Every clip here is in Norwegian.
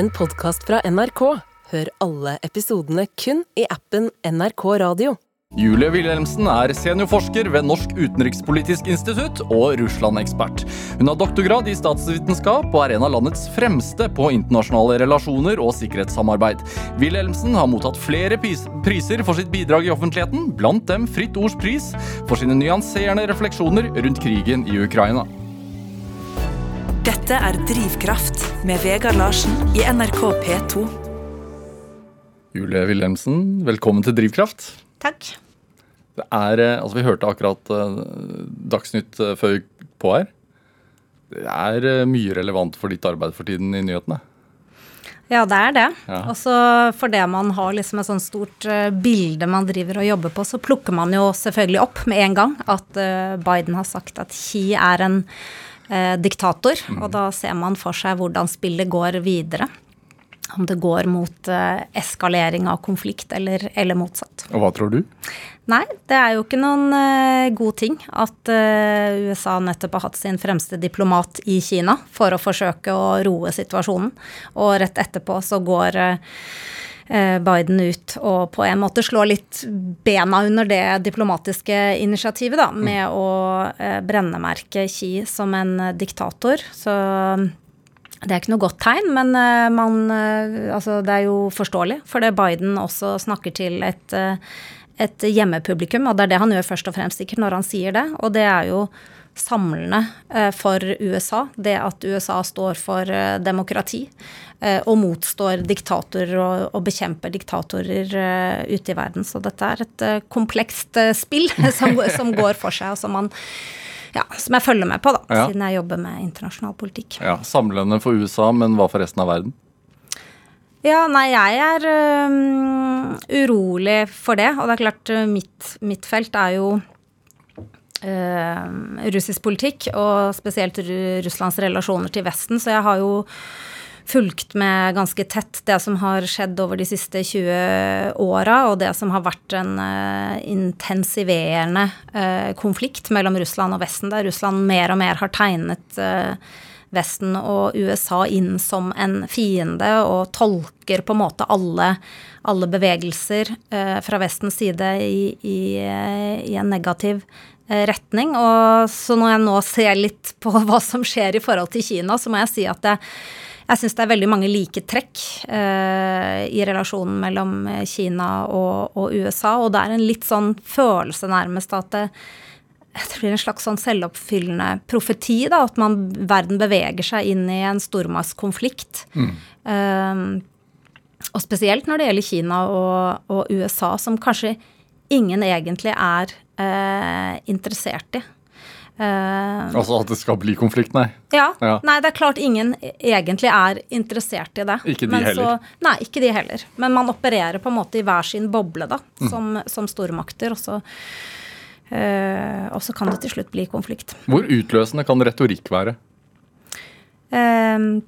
en podkast fra NRK. Hør alle episodene kun i appen NRK Radio. Julie Wilhelmsen er seniorforsker ved Norsk utenrikspolitisk institutt og Russland-ekspert. Hun har doktorgrad i statsvitenskap og er en av landets fremste på internasjonale relasjoner og sikkerhetssamarbeid. Wilhelmsen har mottatt flere priser for sitt bidrag i offentligheten, blant dem Fritt Ords pris for sine nyanserende refleksjoner rundt krigen i Ukraina. Dette er Drivkraft med Vegard Larsen i NRK P2. Julie Wilhelmsen, velkommen til Drivkraft. Takk. Det er, eh, altså Vi hørte akkurat uh, Dagsnytt uh, før vi på her. Det er mye relevant for ditt arbeid for tiden i nyhetene. Ja, det er det. Ja. Og så fordi man har liksom et sånt stort bilde man driver og jobber på, så plukker man jo selvfølgelig opp med en gang at Biden har sagt at Xi er en diktator. Mm. Og da ser man for seg hvordan spillet går videre om det går mot uh, eskalering av konflikt eller, eller, motsatt. Og hva tror du? Nei, det er jo ikke noen uh, god ting at USA nettopp har hatt sin fremste diplomat i Kina for å forsøke å roe situasjonen, og rett etterpå så går Biden ut og på en måte slå litt bena under det diplomatiske initiativet, da, med mm. å brennemerke Xi som en diktator. Så det er ikke noe godt tegn, men eh, man, eh, altså det er jo forståelig. For det Biden også snakker til et, eh, et hjemmepublikum, og det er det han gjør først og fremst sikkert når han sier det. Og det er jo samlende for USA, det at USA står for demokrati og motstår diktatorer og, og bekjemper diktatorer ute i verden. Så dette er et komplekst spill som, som går for seg, og som man ja, som jeg følger med på, da, ja. siden jeg jobber med internasjonal politikk. Ja, Samlende for USA, men hva for resten av verden? Ja, nei, jeg er um, urolig for det. Og det er klart, mitt, mitt felt er jo uh, russisk politikk, og spesielt Russlands relasjoner til Vesten. Så jeg har jo fulgt med ganske tett det som har skjedd over de siste 20 åra, og det som har vært en uh, intensiverende uh, konflikt mellom Russland og Vesten, der Russland mer og mer har tegnet uh, Vesten og USA inn som en fiende og tolker på en måte alle, alle bevegelser fra Vestens side i, i, i en negativ retning. Og så når jeg nå ser litt på hva som skjer i forhold til Kina, så må jeg si at det jeg syns det er veldig mange like trekk eh, i relasjonen mellom eh, Kina og, og, USA, og det er en litt sånn følelse nærmest at det, det blir en slags sånn selvoppfyllende profeti, da, at man, verden beveger seg inn i en stormaktskonflikt. Mm. Eh, og spesielt når det gjelder Kina og, og, USA, som kanskje ingen egentlig er eh, interessert i. Uh, altså at det skal bli konflikt, nei? Ja, ja, Nei, det er klart ingen egentlig er interessert i det. Ikke de heller? Så, nei, ikke de heller. Men man opererer på en måte i hver sin boble, da, mm. som, som, stormakter. Og så, uh, og så kan det til slutt bli konflikt. Hvor utløsende kan retorikk være? Uh,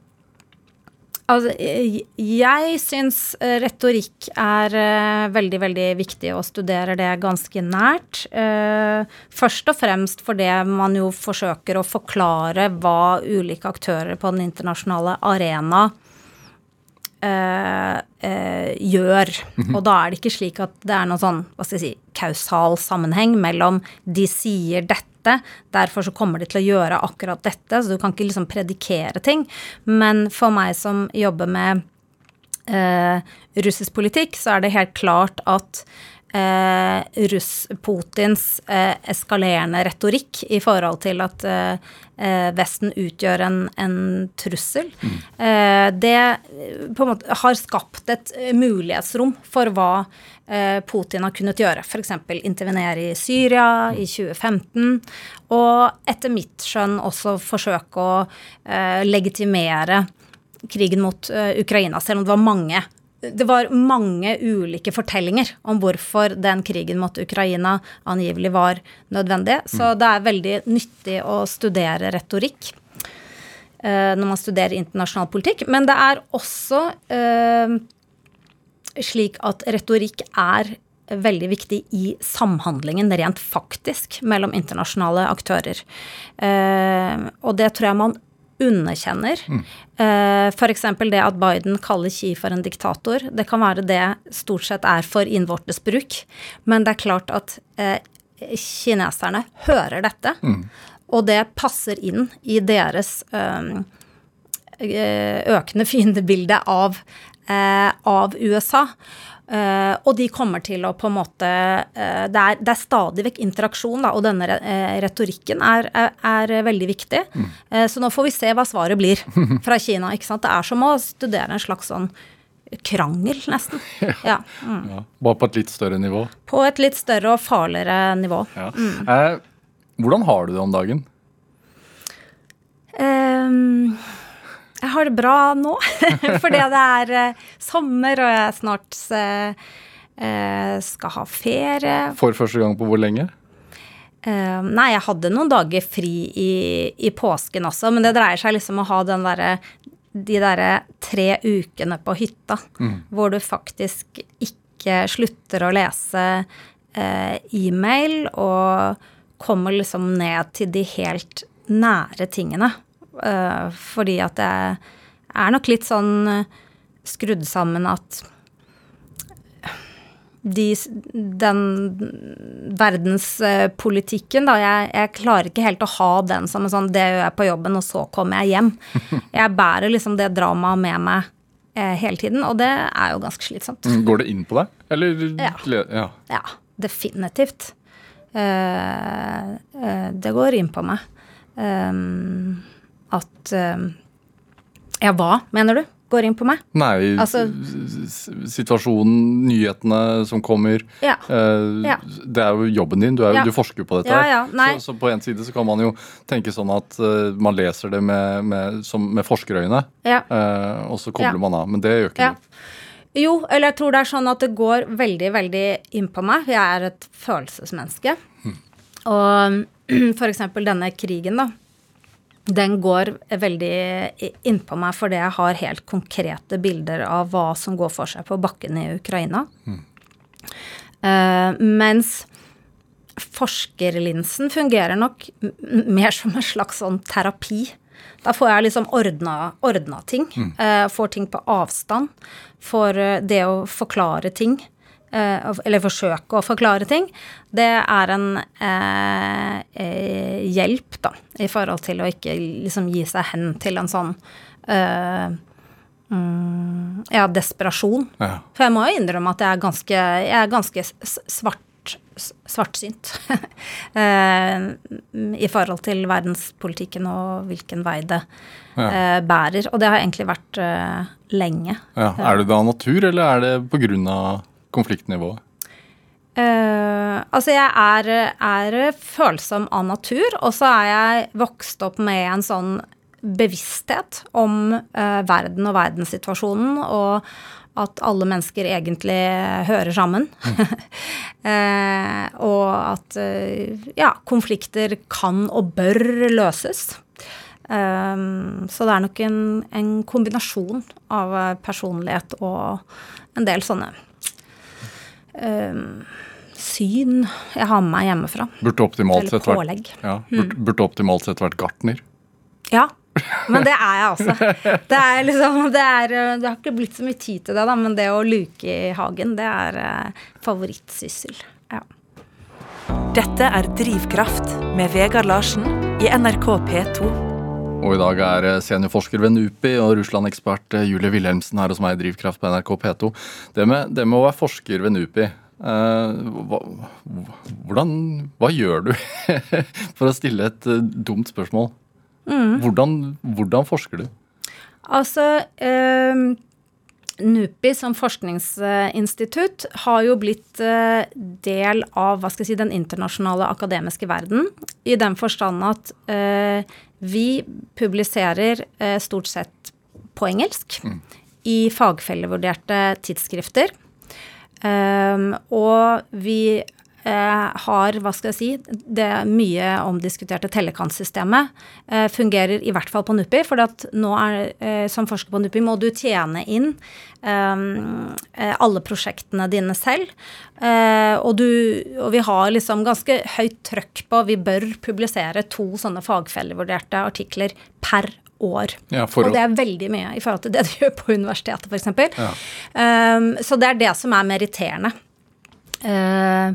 Altså, jeg syns eh, retorikk er uh, veldig, veldig viktig, og studerer det ganske nært. Først og fremst fordi man jo forsøker å forklare hva ulike aktører på den internasjonale arena gjør. -hmm. Og da er det ikke slik at det er noen sånn, hva skal jeg si, kausal sammenheng mellom de sier dette dette, derfor så kommer de til å gjøre akkurat dette. Så du kan ikke liksom predikere ting. Men for meg som jobber med eh, russisk politikk, så er det helt klart at eh, Russ, Putins eh, eskalerende retorikk i forhold til at eh, eh Vesten utgjør en, en trussel, mm. eh, det på en måte har skapt et mulighetsrom for hva Eh, Putin har kunnet gjøre. F.eks. intervenere i Syria i 2015. Og etter mitt skjønn også forsøke å eh, legitimere krigen mot Ukraina, selv om det var mange det var mange ulike fortellinger om hvorfor den krigen mot Ukraina angivelig var nødvendig. Så mm. det er veldig nyttig å studere retorikk når man studerer internasjonal politikk. Men det er også slik at retorikk er veldig viktig i samhandlingen rent faktisk mellom internasjonale aktører. Eh, og det tror jeg man underkjenner. Mm. Uh, F.eks. det at Biden kaller Xi for en diktator. Det kan være det stort sett er for innvortes bruk, men det er klart at uh, kineserne hører dette, mm. og det passer inn i deres um, økende fiendebilde av, av USA. Uh, og de kommer til å på en måte uh, det, er, er, stadig vekk interaksjon, da, og denne uh, retorikken er, er, er, veldig viktig. Mm. så nå får vi se hva svaret blir fra Kina. ikke sant? Det er som å studere en slags sånn krangel, nesten. Ja. Mm. ja. Bare på et litt større nivå? På et litt større og farligere nivå. Ja. Mm. hvordan har du det om dagen? Um, jeg har det bra nå, fordi det er uh, sommer, og jeg snart uh, skal ha ferie. For første gang på hvor lenge? Uh, nei, jeg hadde noen dager fri i, i, påsken også, men det dreier seg liksom om å ha den derre de derre tre ukene på hytta mm. hvor du faktisk ikke slutter å lese e-mail og kommer liksom ned til de helt nære tingene. Uh, fordi at det er nok litt sånn uh, skrudd sammen at de, den verdenspolitikken, da jeg, jeg, klarer ikke helt å ha den som en sånn Det gjør jeg på jobben, og så kommer jeg hjem. Jeg bærer liksom det dramaet med meg eh, hele tiden, og det er jo ganske slitsomt. Mm, går det inn på deg, eller? Ja. ja. ja definitivt. Uh, det går inn på meg. Um, at uh, Ja, hva, mener du? Går inn på meg? Nei, altså, situasjonen, nyhetene som kommer. Ja, uh, ja. Det er jo jobben din. Du, er, ja. du forsker jo på dette. Ja, så, så, på en side så kan man jo tenke sånn at uh, man leser det med, med, som, med forskerøyne, uh, og så kobler man av. Men det gjør ikke du. Jo, eller jeg tror det er sånn at det går veldig, veldig inn på meg. Jeg er et følelsesmenneske. Hmm. Og for eksempel denne krigen, da den går veldig innpå meg fordi jeg har helt konkrete bilder av hva som går for seg på bakken i Ukraina. Mm. Uh, mens forskerlinsen fungerer nok mer som en slags sånn terapi. Da får jeg liksom ordna, ordna ting. Mm. Uh, får ting på avstand. For uh, det å forklare ting Eh, eller forsøke å forklare ting, det er en eh, eh, hjelp, da, i forhold til å ikke liksom gi seg hen til en sånn eh, mm, ja, desperasjon. Ja. For jeg må jo innrømme at jeg er ganske, jeg er ganske svart, svartsynt eh, i forhold til verdenspolitikken og hvilken vei det ja. eh, bærer. Og det har egentlig vært eh, lenge. Ja. Er det da natur, eller er det på grunn av konfliktnivået? Uh, altså, jeg er, er, følsom av natur, og så er jeg vokst opp med en sånn bevissthet om uh, verden og verdenssituasjonen, og at alle mennesker egentlig hører sammen. Mm. uh, og at ja, konflikter kan og bør løses. så det er nok en, en kombinasjon av personlighet og en del sånne um, syn jeg har med meg hjemmefra. Burde optimalt, sett vært, ja, burde, mm. burde optimalt sett vært gartner? Ja, men det er jeg altså. Det, er liksom, det, er, det har ikke blitt så mye tid til det, da, men det å luke i hagen, det er uh, favorittsyssel. Ja. Dette er Drivkraft med Vegard Larsen i NRK P2. Og i dag er eh, seniorforsker ved NUPI og Russland-ekspert eh, Julie Wilhelmsen her hos meg i Drivkraft på NRK P2. Det med, det med å være forsker ved NUPI, eh, hva, hvordan, hva, gjør du for å stille et uh, dumt spørsmål? Mm. Hvordan, hvordan, forsker du? Altså eh, NUPI som forskningsinstitutt har jo blitt eh, del av hva skal jeg si, den internasjonale akademiske verden. I den forstand at eh, vi publiserer eh, stort sett på engelsk mm. i fagfellevurderte tidsskrifter. Um, og vi har, hva skal jeg si, det mye omdiskuterte tellekantsystemet eh, fungerer i hvert fall på NUPI. For at nå er, eh, som forsker på NUPI må du tjene inn alle prosjektene dine selv. og, du, og vi har liksom ganske høyt trøkk på Vi bør publisere to sånne fagfellevurderte artikler per år. Ja, for og det er veldig mye i forhold til det du gjør på universitetet, f.eks. Um, så det er det som er meritterende. Uh,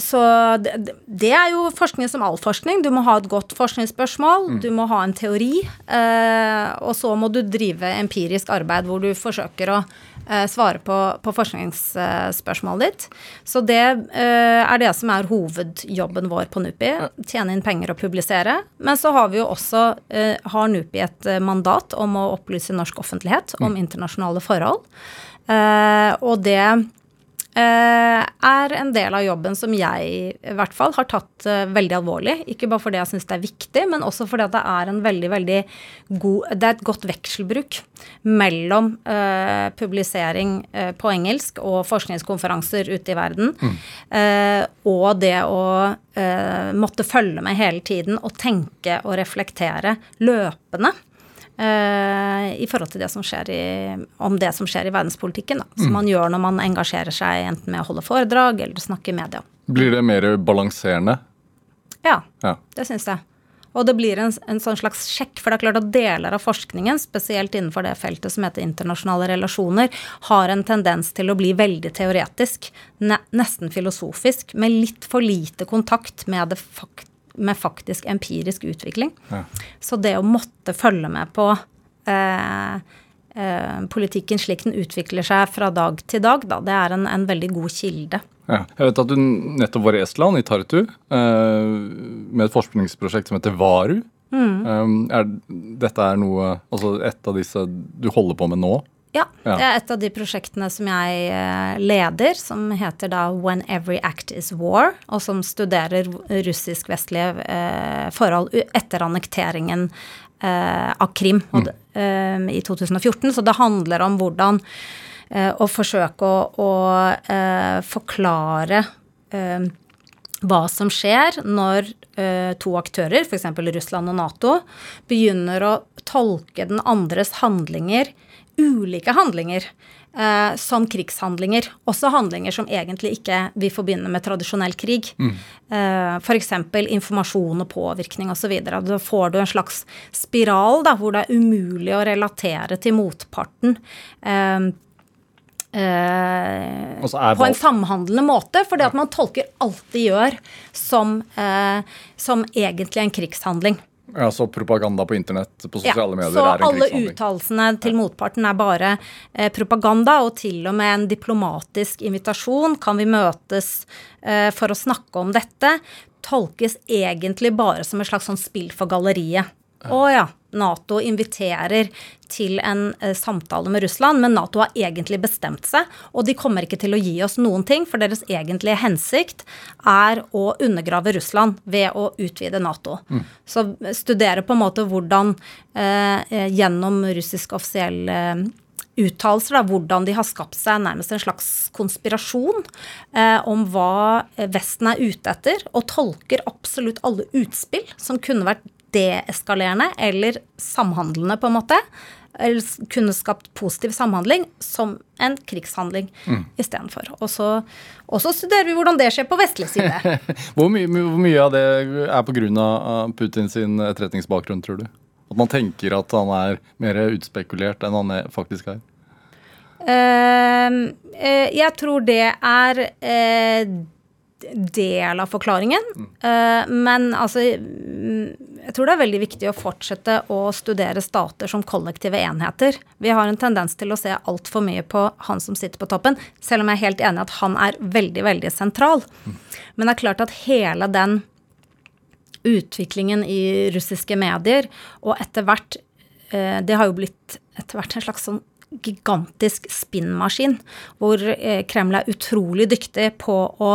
så det, det er jo forskning som all forskning. Du må ha et godt forskningsspørsmål, du må ha en teori, eh, og så må du drive empirisk arbeid hvor du forsøker å eh, svare på, på forskningsspørsmålet ditt. Så det eh, er det som er hovedjobben vår på NUPI. Tjene inn penger og publisere. Men så har vi jo også eh, har NUPI et eh, mandat om å opplyse norsk offentlighet om internasjonale forhold. Eh, og det er en del av jobben som jeg i hvert fall har tatt eh, veldig alvorlig. Ikke bare fordi jeg syns det er viktig, men også fordi at det er en veldig, veldig god Det er et godt vekselbruk mellom eh, publisering eh, på engelsk og forskningskonferanser ute i verden, eh, og det å eh, måtte følge med hele tiden og tenke og reflektere løpende. Eh, I forhold til det som skjer i, om det som skjer i verdenspolitikken. Da, som man gjør når man engasjerer seg enten med å holde foredrag eller snakke i media. Blir det mer balanserende? Ja, Ja. det syns jeg. Og det blir en, en sånn slags sjekk, for det er klart at deler av forskningen, spesielt innenfor det feltet som heter internasjonale relasjoner, har en tendens til å bli veldig teoretisk, ne, nesten filosofisk, med litt for lite kontakt med, det fakt, med faktisk empirisk utvikling. Ja. Så det å måtte følge med på eh, eh, politikken slik den utvikler seg fra dag til dag, da, det er en, en veldig god kilde. Ja. Jeg vet at du nettopp var i Estland, i Tartu, eh, med et forskningsprosjekt som heter VARU. Um, er, dette er noe, altså et av disse du holder på med nå? Ja, det er et av de prosjektene som jeg eh, leder, som heter da When Every Act Is War, og som studerer russisk-vestlige eh, forhold etter annekteringen eh, av Krim mm. eh, i 2014. Så det handler om hvordan å forsøke å, å forklare hva som skjer når to aktører, f.eks. Russland og Nato, begynner å tolke den andres handlinger, ulike handlinger, eh, som krigshandlinger. Også handlinger som egentlig ikke vi forbinder med tradisjonell krig. Mm. Eh, F.eks. informasjon og påvirkning osv. Da får du en slags spiral da, hvor det er umulig å relatere til motparten. Eh, eh, Og så er på en samhandlende måte, for det at man tolker alt de gjør som, eh, som egentlig en krigshandling. Ja, Så propaganda på internett, på sosiale medier, er en alle krigshandling? uttalelsene til motparten er bare eh, propaganda, og til og med en diplomatisk invitasjon, kan vi møtes eh, for å snakke om dette, tolkes egentlig bare som et slags sånn spill for galleriet. Å ja, Nato inviterer til en eh, samtale med Russland, men Nato har egentlig bestemt seg, og de kommer ikke til å gi oss noen ting, for deres egentlige hensikt er å undergrave Russland ved å utvide Nato. Så studere på en måte hvordan eh, eh, gjennom russisk offisiell eh, uttalelser, da, hvordan de har skapt seg nærmest en slags konspirasjon eh, om hva Vesten er ute etter, og tolker absolutt alle utspill som kunne vært deeskalerende eller samhandlende, på en måte, eller kunne skapt positiv samhandling, som en krigshandling istedenfor. Og og så studerer vi hvordan det skjer på vestlig side. Hvor, mye, hvor mye av det er pga. Putins etterretningsbakgrunn, tror du? At man tenker at han er mer utspekulert enn han faktisk er? Uh, uh, jeg tror det er eh, del av forklaringen. Eh, men altså Jeg tror det er veldig viktig å fortsette å studere stater som kollektive enheter. Vi har en tendens til å se altfor mye på han som sitter på toppen, selv om jeg er helt enig at han er veldig, veldig sentral. Men det er klart at hele den utviklingen i russiske medier, og etter hvert eh, Det har jo blitt etter hvert en slags sånn gigantisk spinnmaskin, hvor eh, Kreml er utrolig dyktig på å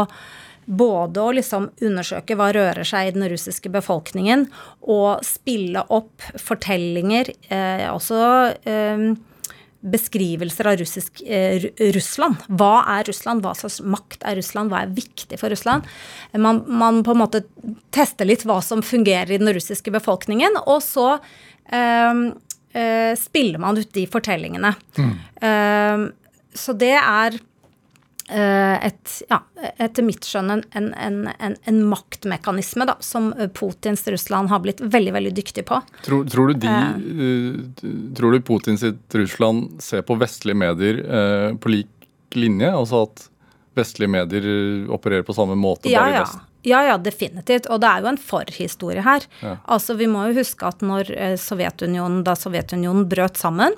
både å liksom undersøke hva rører seg i den russiske befolkningen, og spille opp fortellinger, eh, også eh, beskrivelser av russisk, eh, Russland. Hva er Russland? Hva slags makt er Russland? Hva er viktig for Russland? Man, man på en måte tester litt hva som fungerer i den russiske befolkningen, og så eh, eh, spiller man ut de fortellingene. Eh, så det er et, ja, etter mitt skjønn en, en, en, en, maktmekanisme da, som Putins Russland har blitt veldig veldig dyktig på. Tror, tror du, de, uh, tror du Putins Russland ser på vestlige medier uh, på lik linje? Altså at vestlige medier opererer på samme måte, ja, bare i vest? Ja. Ja, ja, definitivt. Og det er jo en forhistorie her. Ja. Altså, Vi må jo huske at når Sovjetunionen, da Sovjetunionen brøt sammen,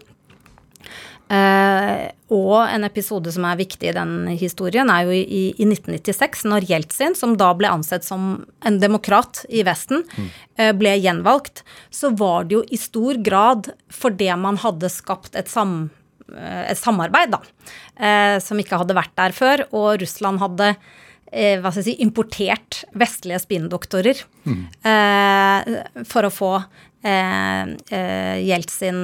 Uh, og en episode som er viktig i den historien, er jo i, i 1996, når Jeltsin, som da ble ansett som en demokrat i Vesten, mm. uh, ble gjenvalgt. Så var det jo i stor grad fordi man hadde skapt et, sam, uh, et samarbeid, da, som ikke hadde vært der før. Og Russland hadde hva skal jeg si, importert vestlige spinndoktorer mm. for å få eh, eh, Jeltsin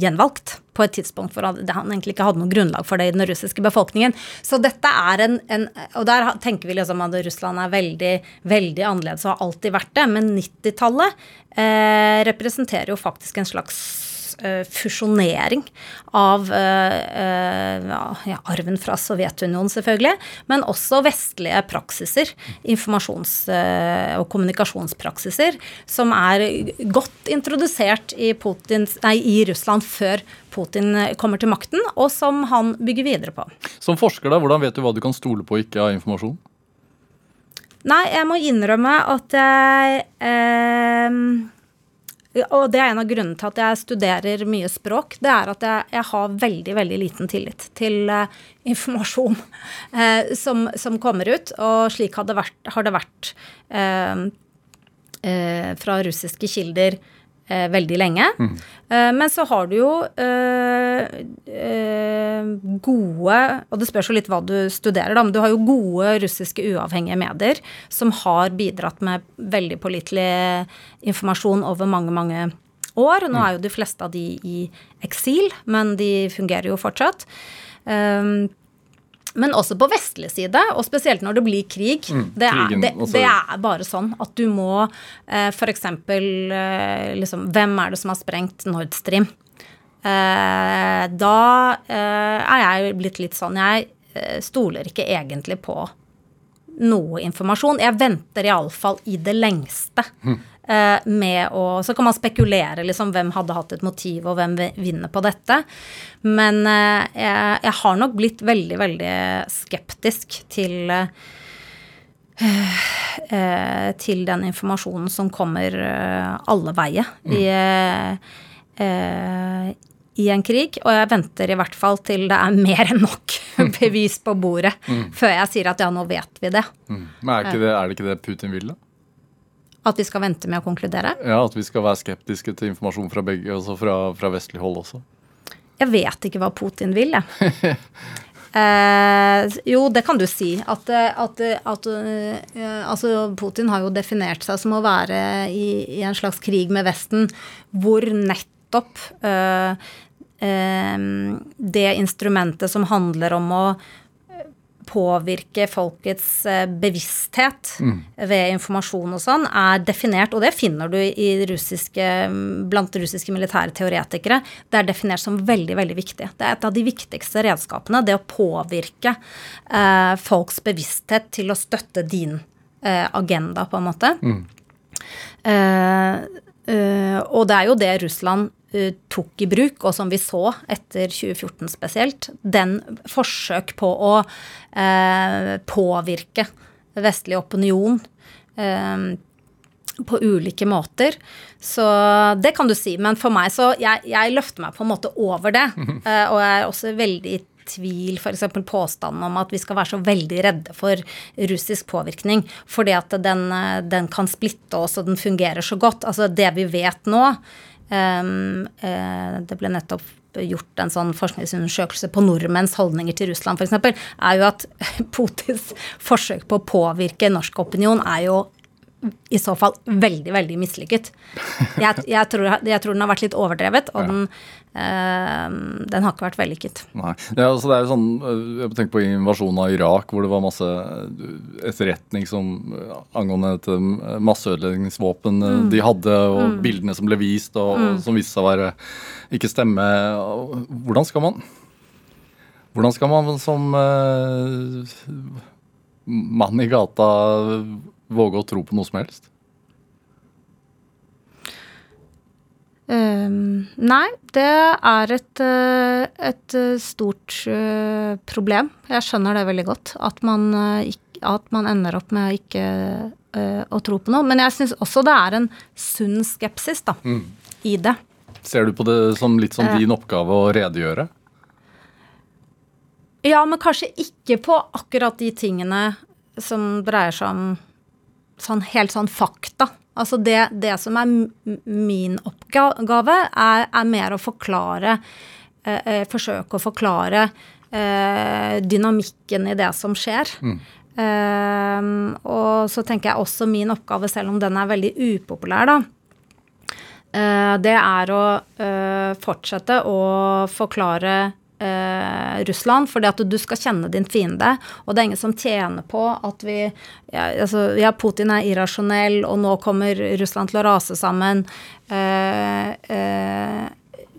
gjenvalgt på et tidspunkt for han egentlig ikke hadde noe grunnlag for det i den russiske befolkningen. Så dette er en, en Og der tenker vi liksom at Russland er veldig, veldig annerledes og har alltid vært det, men 90-tallet eh, representerer jo faktisk en slags Eh, fusjonering av eh, eh, ja, arven fra Sovjetunionen, selvfølgelig, men også vestlige praksiser, informasjons- og kommunikasjonspraksiser, som er godt introdusert i, Putins, nei, i Russland før Putin kommer til makten, og som han bygger videre på. Som forsker, da, hvordan vet du hva du kan stole på og ikke av informasjon? Nei, jeg må innrømme at jeg eh, og det er en av grunnene til at jeg studerer mye språk. Det er at jeg, jeg har veldig, veldig liten tillit til uh, informasjon uh, som, som, kommer ut. Og slik har det vært, har det vært uh, fra russiske kilder eh, veldig lenge. Mm. Eh, men så har du jo eh, eh, gode Og det spørs jo litt hva du studerer, da, men du har jo gode russiske uavhengige medier som har bidratt med veldig pålitelig informasjon over mange, mange år. Nå mm. er jo de fleste av de i eksil, men de fungerer jo fortsatt. Um, men også på vestlig side, og spesielt når det blir krig. Mm, det, er, det, det, er, bare sånn at du må eh, f.eks. Eh, liksom Hvem er det som har sprengt Nord Stream? Eh, da eh, er jeg blitt litt sånn Jeg eh, stoler ikke egentlig på noe informasjon. Jeg venter iallfall i det lengste. Mm. Eh, med å Så kan man spekulere liksom hvem hadde hatt et motiv, og hvem vinner på dette. Men eh, jeg, jeg har nok blitt veldig, veldig skeptisk til eh, til den informasjonen som kommer alle veier mm. i, i en krig. Og jeg venter i hvert fall til det er mer enn nok bevis på bordet mm. før jeg sier at ja, nå vet vi det. Mm. Men er, det, er det ikke det Putin vil, da? At vi skal vente med å konkludere? Ja, at vi skal være skeptiske til informasjon fra begge, altså fra, fra vestlig hold også. Jeg vet ikke hva Putin vil, jeg. eh, jo, det kan du si. At, at, at uh, altså Putin har jo definert seg som å være i, i en slags krig med Vesten, hvor nettopp uh, uh, det instrumentet som handler om å påvirke folkets eh, bevissthet mm. ved informasjon og sånn, er definert, og det finner du russiske, blant russiske militære teoretikere, det er definert som veldig, veldig viktig. Det er et av de viktigste redskapene, det å påvirke eh, folks bevissthet til å støtte din eh, agenda, på en måte. Mm. Eh, eh og det er jo det Russland tok i bruk, og som vi så etter 2014 spesielt, den forsøk på å eh, påvirke vestlig opinion eh, på ulike måter. Så det kan du si. Men for meg så Jeg, jeg løfter meg på en måte over det. Eh, og jeg er også veldig i tvil f.eks. påstanden om at vi skal være så veldig redde for russisk påvirkning fordi at den, eh, den kan splitte oss, og den fungerer så godt. Altså det vi vet nå, det ble nettopp gjort en sånn forskningsundersøkelse på nordmenns holdninger til Russland f.eks., er jo at Putins forsøk på å påvirke norsk opinion er jo i så fall veldig, veldig mislykket. Jeg, jeg, tror, jeg, tror, den har vært litt overdrevet, og den, øh, den, har ikke vært vellykket. Nei. Ja, altså det er jo sånn, Jeg tenker på invasjonen av Irak, hvor det var masse etterretning som angående et masseødeleggelsesvåpen mm. de hadde, og mm. bildene som ble vist, og, mm. som viste seg å være ikke stemme. Hvordan skal man Hvordan skal man som øh, mann i gata våge å tro på noe som helst? Um, nei, det er et, eh, et eh, stort eh, problem. Jeg skjønner det veldig godt. At man, at man ender opp med ikke uh, å tro på noe. Men jeg syns også det er en sunn skepsis da, i det. Ser du på det som litt som din oppgave å redegjøre? Ja, men kanskje ikke på akkurat de tingene som dreier seg om sånn helt sånn fakta. Altså det, det som er min oppgave, er, er mer å forklare eh, eh, Forsøke å forklare eh, dynamikken i det som skjer. Eh, og så tenker jeg også min oppgave, selv om den er veldig upopulær, da, eh, det er å eh, fortsette å forklare eh, Russland, fordi at du skal kjenne din fiende. Og det er ingen som tjener på at vi ja, altså, ja, Putin er irrasjonell, og nå kommer Russland til å rase sammen. Eh, eh,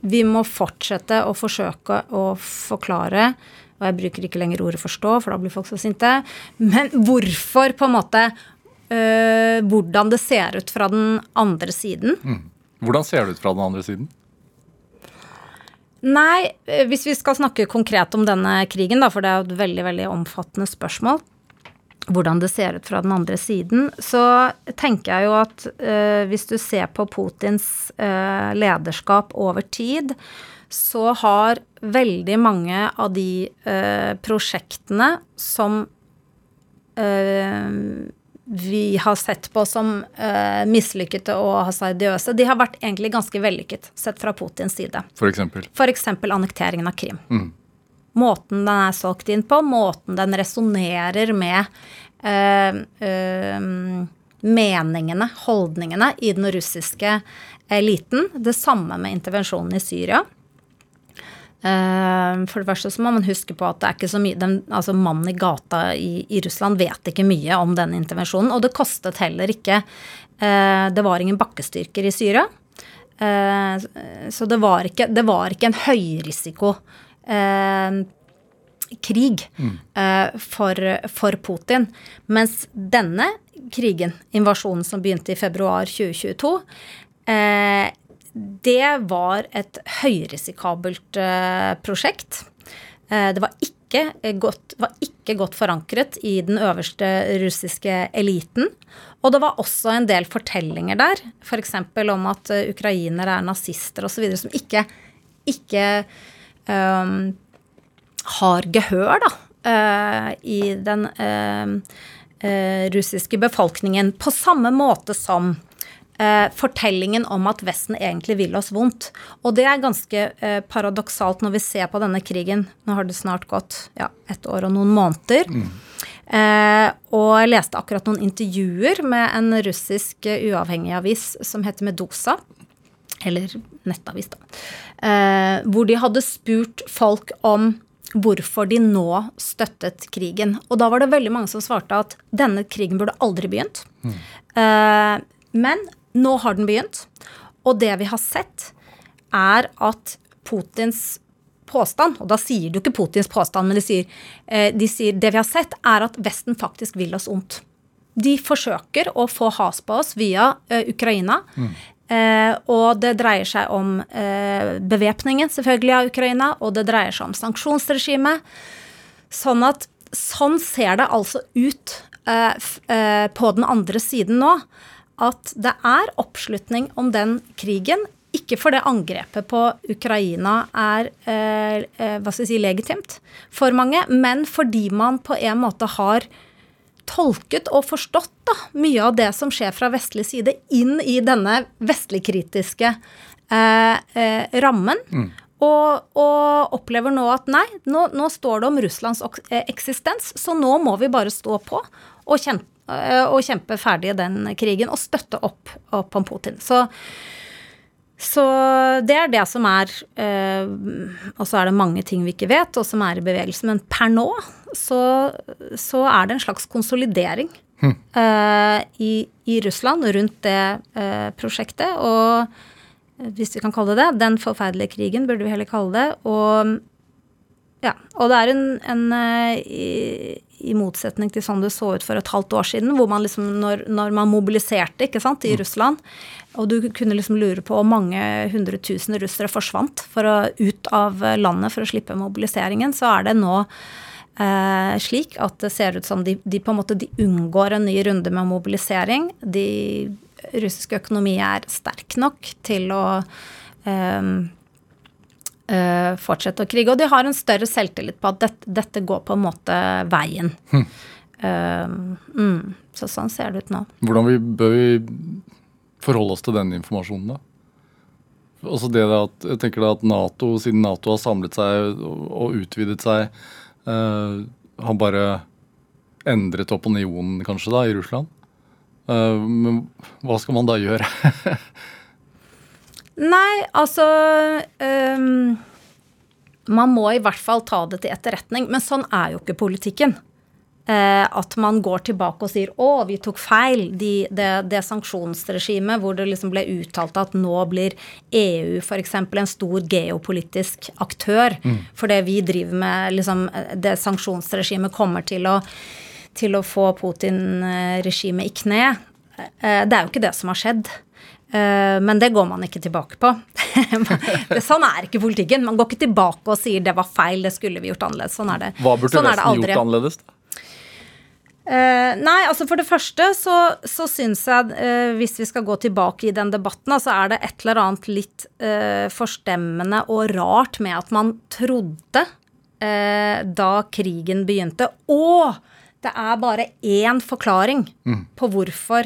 vi må fortsette å forsøke å forklare og jeg bruker ikke lenger ordet 'forstå', for da blir folk så sinte. Men hvorfor, på en måte øh, Hvordan det ser ut fra den andre siden. Hvordan ser det ut fra den andre siden? Nei, eh, hvis vi skal snakke konkret om denne krigen, da, for det er et veldig, veldig omfattende spørsmål, hvordan det ser ut fra den andre siden, så tenker jeg jo at eh, hvis du ser på Putins eh, lederskap over tid, så har veldig mange av de eh, prosjektene som eh, vi har sett på som uh, mislykkede og hasardiøse, de har vært egentlig ganske vellykket, sett fra Putins side. For eksempel. F.eks. annekteringen av Krim. Måten den er solgt inn på, måten den resonnerer med uh, uh, meningene, holdningene, i den russiske eliten. Det samme med intervensjonen i Syria. Eh, For det første så må man huske på at det er ikke så mye den, altså Mannen i gata i, i Russland vet ikke mye om den intervensjonen. Og det kostet heller ikke eh, Det var ingen bakkestyrker i Syria. Eh, Så det var ikke, det var ikke en høyrisiko krig eh, for, for Putin. Mens denne krigen, invasjonen som begynte i februar 2022, eh, det var et høyrisikabelt eh, prosjekt. Eh, det var ikke, godt, var ikke godt forankret i den øverste russiske eliten. Og det var også en del fortellinger der, f.eks. For om at eh, ukrainere er nazister osv., som ikke, ikke um, har gehør da, uh, i den uh, uh, russiske befolkningen. På samme måte som fortellingen om at Vesten egentlig vil oss vondt. Og det er ganske eh, paradoksalt når vi ser på denne krigen. Nå har det snart gått ja, et år og noen måneder. Eh, og jeg leste akkurat noen intervjuer med en russisk eh, uavhengig avis som heter Medusa. Eller nettavis, da. Eh, hvor de hadde spurt folk om hvorfor de nå støttet krigen. Og da var det veldig mange som svarte at denne krigen burde aldri begynt. Eh, men nå har den begynt. Og det vi har sett, er at Putins påstand, og da sier du ikke Putins påstand, men de sier, eh, de sier det vi har sett, er at Vesten faktisk vil oss ondt. De forsøker å få has på oss via Ukraina. Ukraina. Eh, og det dreier seg om eh, bevæpningen selvfølgelig av Ukraina, og det dreier seg om sanksjonsregimet. Sånn at sånn ser det altså ut eh, f, eh, på den andre siden nå. At det er oppslutning om den krigen. Ikke fordi angrepet på Ukraina er eh, eh, hva skal jeg si, legitimt for mange, men fordi man på en måte har tolket og forstått da, mye av det som skjer fra vestlig side, inn i denne vestligkritiske eh, eh, rammen. Og, og opplever nå at nei, nå, nå står det om Russlands eh, eksistens, så nå må vi bare stå på og kjempe, og kjempe ferdig den krigen og støtte opp, opp om Putin. Så, så det er det som er eh, Og så er det mange ting vi ikke vet, og som er i bevegelse. Men per nå så, så er det en slags konsolidering eh, i, i Russland rundt det eh, prosjektet. Og eh, hvis vi kan kalle det det, den forferdelige krigen, burde vi heller kalle det. Og Ja, og det er en, en eh, i, motsetning til sånn det så ut for et halvt år siden, hvor man liksom, når, når man mobiliserte ikke sant, i mm. Russland, og du kunne liksom lure på om mange hundre tusen russere forsvant for å ut av landet for å slippe mobiliseringen, så er det nå eh, slik at det ser ut som de, de, på en måte de unngår en ny runde med mobilisering. De russiske økonomi er sterk nok til å eh, uh, fortsette å krige. Og de har en større selvtillit på at dette, dette går på en måte veien. Hm. Uh, mm, så sånn ser det ut nå. Hvordan vi, bør vi forholde oss til den informasjonen, da? Altså det at, jeg tenker da at NATO, Siden Nato har samlet seg og, og utvidet seg, uh, har bare endret opinionen kanskje da i Russland. Uh, men hva skal man da gjøre? Nei, altså um, Man må i hvert fall ta det til etterretning. Men sånn er jo ikke politikken. Uh, at man går tilbake og sier 'Å, vi tok feil'. De, det, det sanksjonsregimet hvor det liksom ble uttalt at nå blir EU f.eks. en stor geopolitisk aktør. Mm. det vi driver med liksom Det sanksjonsregimet kommer til å, til å få Putin-regimet i kne. Uh, det er jo ikke det som har skjedd. Eh, men det går man ikke tilbake på. sånn er ikke politikken. Man går ikke tilbake og sier 'det var feil, det skulle vi gjort annerledes'. Sånn er det. Hva burde sånn Vesten gjort annerledes? da? Uh, nei, altså for det første så, så syns jeg, uh, hvis vi skal gå tilbake i den debatten, så er det et eller annet litt uh, forstemmende og rart med at man trodde da krigen begynte Å! Det er bare én forklaring mm. på hvorfor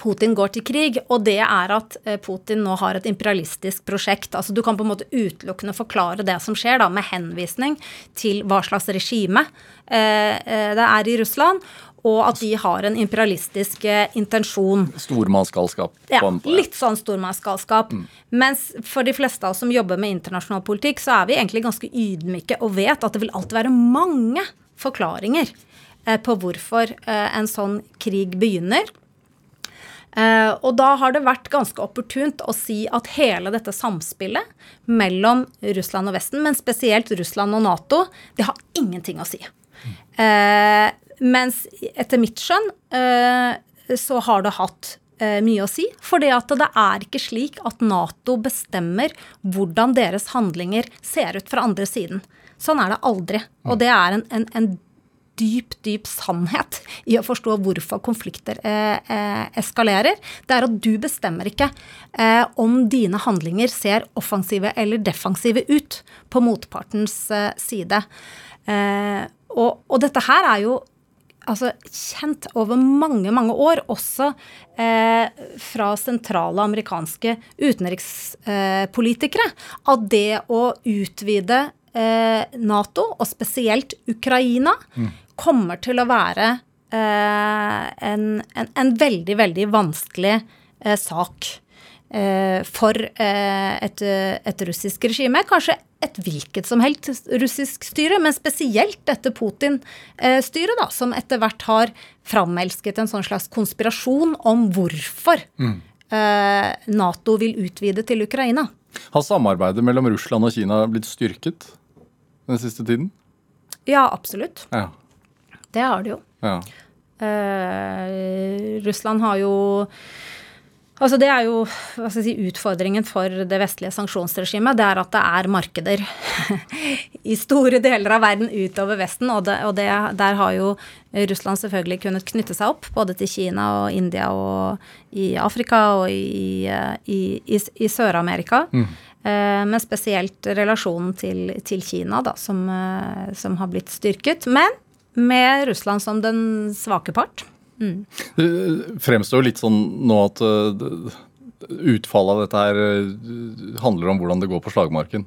Putin går til krig, og det er at eh, Putin nå har et imperialistisk prosjekt. Altså Du kan på en måte utelukkende forklare det som skjer, da, med henvisning til hva slags regime eh, eh det er i Russland, og at de har en imperialistisk intensjon. Stormannsgalskap. Ja, litt sånn stormannsgalskap. Mm. Mens for de fleste av oss som jobber med internasjonal politikk, så er vi egentlig ganske ydmyke og vet at det vil alltid være mange forklaringer på hvorfor en sånn krig begynner. Uh, og da har det vært ganske opportunt å si at hele dette samspillet mellom Russland og Vesten, men spesielt Russland og Nato, det har ingenting å si. Uh, mens etter mitt skjønn uh, så har det hatt mye å si. For det er ikke slik at Nato bestemmer hvordan deres handlinger ser ut fra andre siden. Sånn er det aldri. Og det er en, en, en dyp, dyp sannhet i å forstå hvorfor konflikter eh, eh, eskalerer. Det er at du bestemmer ikke eh, om dine handlinger ser offensive eller defensive ut på motpartens eh, side. Eh, og, og, dette her er jo altså, kjent over mange, mange år, også fra sentrale amerikanske utenrikspolitikere, at det å utvide Nato, og spesielt Ukraina, mm kommer til å være eh, en, en, en, veldig, veldig vanskelig eh, sak eh, for et, et, russisk regime. Kanskje et hvilket som helst russisk styre, men spesielt dette Putin-styret, da, som etter hvert har framelsket en sånn slags konspirasjon om hvorfor mm. Nato vil utvide til Ukraina. Har samarbeidet mellom Russland og Kina blitt styrket den siste tiden? Ja, absolutt. Ja. Det har det jo. Ja. Uh, Russland har jo Altså Det er jo hva skal jeg si, utfordringen for det vestlige sanksjonsregimet. Det er at det er markeder i store deler av verden utover Vesten. Og, det, og det, der har jo Russland selvfølgelig kunnet knytte seg opp, både til Kina og India og i Afrika og i, i, i, i Sør-Amerika. Mm. Uh, men spesielt relasjonen til, til Kina, da, som, uh, som har blitt styrket. Men med Russland som den svake part. Mm. Det fremstår litt sånn nå at uh, utfallet av dette her uh, handler om hvordan det går på slagmarken.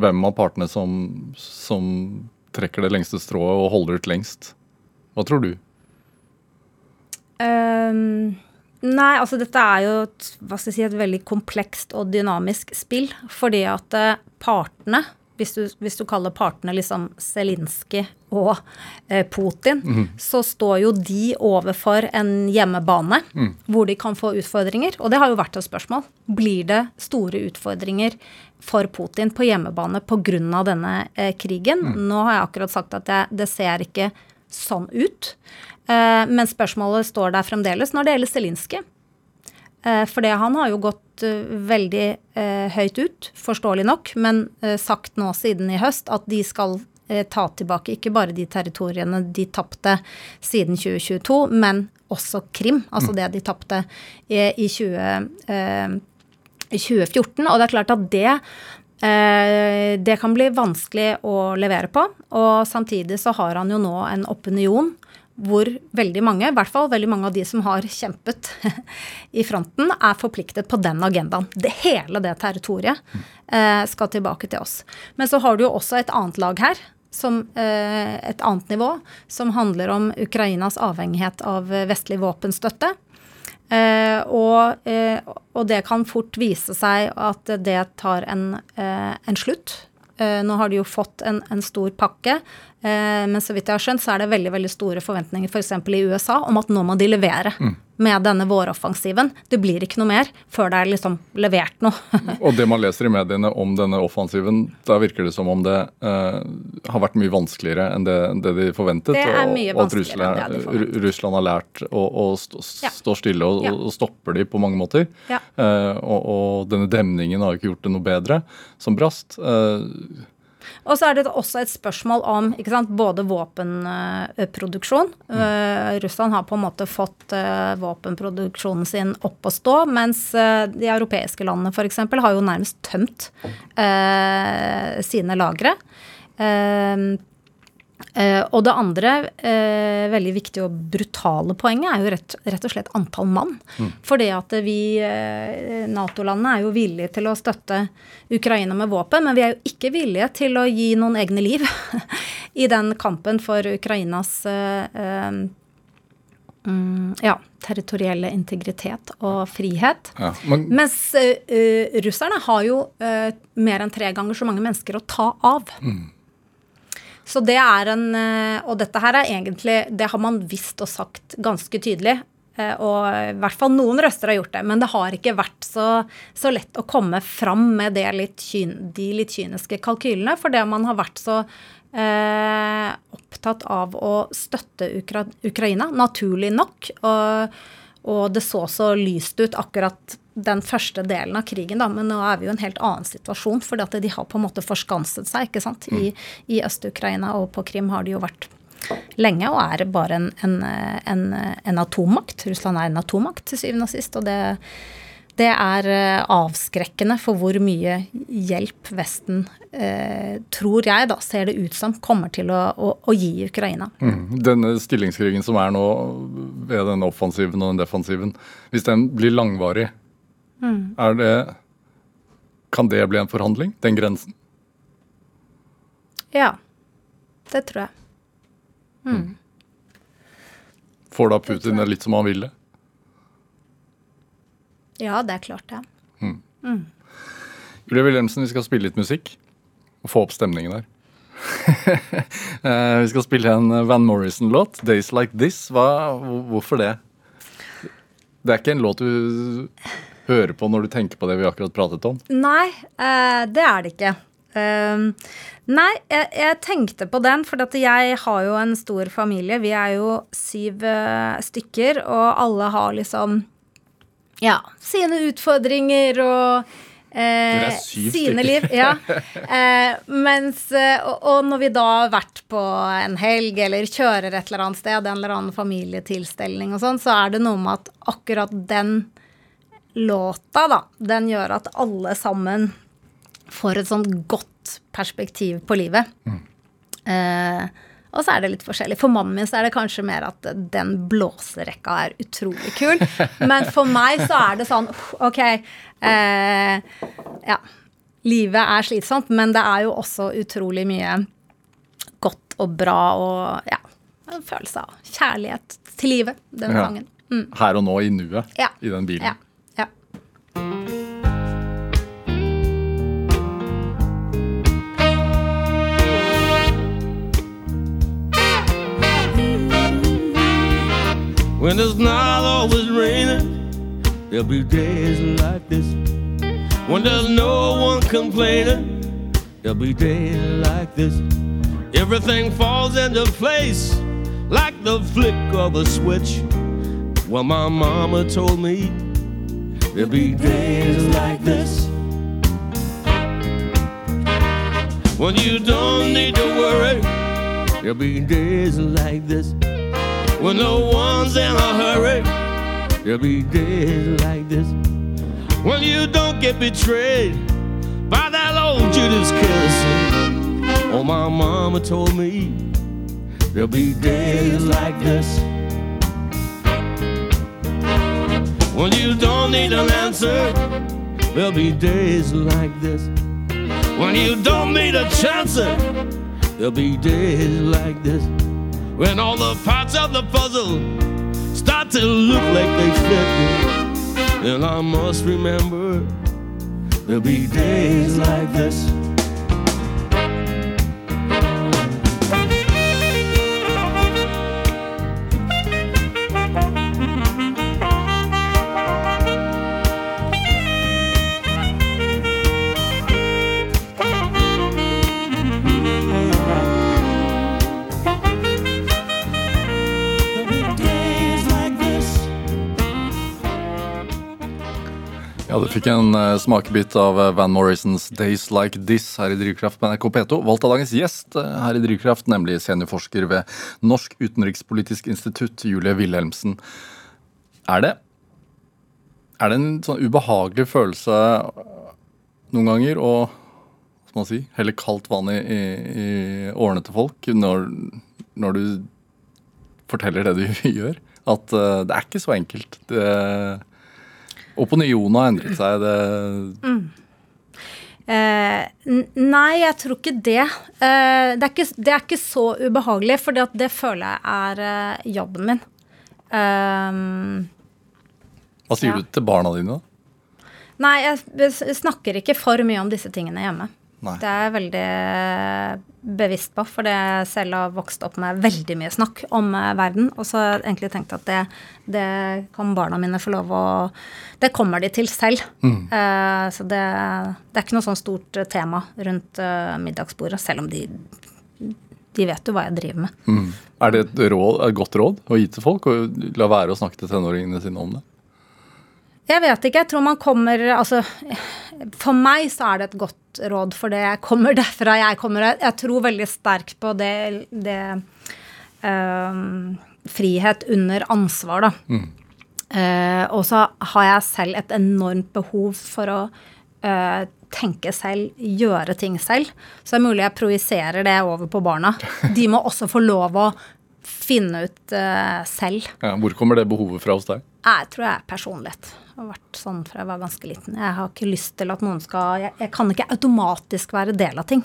Hvem av partene som, som trekker det lengste strået og holder ut lengst. Hva tror du? Um, nei, altså dette er jo et, si, et veldig komplekst og dynamisk spill. Fordi at uh, partene hvis du, hvis du kaller partene liksom Zelinskyj og eh, Putin, så står jo de overfor en hjemmebane hvor de kan få utfordringer. Og det har jo vært et spørsmål. Blir det store utfordringer for Putin på hjemmebane pga. denne eh, krigen? Nå har jeg akkurat sagt at det, det ser ikke sånn ut. Eh, men spørsmålet står der fremdeles når det gjelder Zelinskyj. Eh, For det, han har jo gått eh, veldig eh, høyt ut, forståelig nok, men eh, sagt nå siden i høst at de skal ta tilbake ikke bare de territoriene de tapte siden 2022, men også Krim, altså det de tapte i, i 20, eh, 2014. Og det er klart at det eh, det kan bli vanskelig å levere på. Og samtidig så har han jo nå en opinion hvor veldig mange, i hvert fall veldig mange av de som har kjempet i fronten, er forpliktet på den agendaen. Det, hele det territoriet eh, skal tilbake til oss. Men så har du jo også et annet lag her, som, eh, et annet nivå, som handler om Ukrainas avhengighet av vestlig våpenstøtte. Eh, og, eh, og det kan fort vise seg at det tar en, eh, en slutt. Eh, nå har de jo fått en, en stor pakke, eh, men så vidt jeg har skjønt, så er det veldig veldig store forventninger f.eks. For i USA om at nå må de levere med denne våroffensiven. Det blir ikke noe mer før det er liksom levert noe. Og det man leser i mediene om denne offensiven, da virker det som om det eh, har vært mye vanskeligere enn det, det de forventet. Det er mye og at vanskeligere enn det de forventet. Russland har lært å, å stå, Ja. stille og, Ja. og stopper de på mange måter. Ja. Eh, og, og denne demningen har ikke gjort det noe bedre, som brast. Eh, Og så er det også et spørsmål om sant, både våpenproduksjon. Eh, Russland har på en måte fått eh, våpenproduksjonen sin opp å stå, mens eh, de europeiske landene f.eks. har jo nærmest tømt eh, sine lagre. Eh, Eh, og det andre eh, veldig viktige og brutale poenget er jo rett, rett og slett antall mann. For det at vi, eh, Nato-landene, er jo villige til å støtte Ukraina med våpen, men vi er jo ikke villige til å gi noen egne liv i den kampen for Ukrainas mm, ja, territorielle integritet og frihet. ja. Men Mens russerne har jo mer enn tre ganger så mange mennesker å ta av. Så det er en eh, Og dette her er egentlig Det har man visst og sagt ganske tydelig. eh, Og i hvert fall noen røster har gjort det, men det har ikke vært så, så lett å komme fram med litt kyn, de litt kyniske kalkylene, For det man har vært så eh, opptatt av å støtte Ukra Ukraina, naturlig nok. Og, og det så så lyst ut akkurat den første delen av krigen, da, men nå er vi jo i en helt annen situasjon. For de har på en måte forskanset seg ikke sant? I, i Øst-Ukraina og på Krim har de jo vært lenge og er bare en, en, en, en atommakt. Russland er en atommakt til syvende og sist. og det det er eh, avskrekkende for hvor mye hjelp Vesten, eh, tror jeg, da, ser det ut som, kommer til å, å, å gi Ukraina. mm, denne stillingskrigen som er nå ved denne offensiven og den defensiven, hvis den blir langvarig, er det Kan det bli en forhandling? Den grensen? Ja, det tror jeg. Får da Putin det litt som han ville? Ja, det er klart det. Julie Wilhelmsen, vi skal spille litt musikk og få opp stemningen her. Eh, vi skal spille en Van Morrison-låt, 'Days Like This'. Hva, hvorfor det? Det er ikke en låt du hører på når du tenker på det vi akkurat pratet om. Nei, eh, det er det ikke. Um, nei, jeg, jeg tenkte på den, for jeg har jo en stor familie. Vi er jo syv eh, stykker, og alle har liksom ja, sine utfordringer og syv sine liv. Ja. Eh, mens, og, og når vi da har vært på en helg eller kjører et eller annet sted, en eller annen familietilstelning og sånn, så er det noe med at akkurat den låta, da, den gjør at alle sammen får et sånt godt perspektiv på livet. Eh, og så er det litt forskjellig. For mannen min så er det kanskje mer at den blåserekka er utrolig kul. Men for meg så er det sånn OK. Eh, ja. Livet er slitsomt, men det er jo også utrolig mye godt og bra og ja, en følelse av kjærlighet til livet, den Ja. sangen. Mm. Her og nå, i nuet, Ja. i den bilen. Ja. When it's not always raining, there'll be days like this. When there's no one complaining, there'll be days like this. Everything falls into place like the flick of a switch. Well, my mama told me there'll be days like this. When you don't need to worry, there'll be days like this. When no one's in a hurry, there'll be days like this. When you don't get betrayed by that old Judas kiss. Oh, my mama told me there'll be days like this. When you don't need an answer, there'll be days like this. When you don't need a chance, there'll be days like this. When all the parts of the puzzle start to look like they fit, then I must remember there'll be days like this. Ja, Du fikk en uh, smakebit av uh, Van Morrisons 'Days Like This' her i Drivkraft på NRK P2. Valgt av dagens gjest uh, her i Drivkraft, nemlig seniorforsker ved Norsk utenrikspolitisk institutt, Julie Wilhelmsen. Er det, er det en sånn ubehagelig følelse noen ganger å skal man si, helle kaldt vann i, i, i årene til folk når, når du forteller det du gjør? At det er ikke så enkelt. Det Opinionen har endret seg. Det mm. eh, nei, jeg tror ikke det. Eh, det, er ikke, det, er ikke, så ubehagelig, for det føler jeg er eh, jobben min. Um, Hva sier ja. du til barna dine, da? Nei, jeg snakker ikke for mye om disse tingene hjemme. Nei. Det er jeg veldig bevisst på, fordi jeg selv har vokst opp med veldig mye snakk om uh, verden. Og så har jeg egentlig tenkt at det, det, kan barna mine få lov å Det kommer de til selv. Mm. Uh, så det, det, er ikke noe sånn stort tema rundt uh, middagsbordet, selv om de, de vet jo hva jeg driver med. Mm. Er det et, råd, et godt råd å gi til folk, å la være å snakke til tenåringene sine om det? Jeg vet ikke. Jeg tror man kommer Altså, for meg så er det et godt råd, for det kommer derfra jeg kommer. Jeg tror veldig sterkt på det, det um, Frihet under ansvar, da. Mm. Uh, og så har jeg selv et enormt behov for å uh, tenke selv, gjøre ting selv. Så det er mulig jeg projiserer det over på barna. De må også få lov å finne ut uh, selv. Ja, hvor kommer det behovet fra hos deg? Jeg tror jeg er personlighet har vært sånn fra jeg var ganske liten. Jeg har ikke lyst til at noen skal Jeg, jeg kan ikke automatisk være del av ting.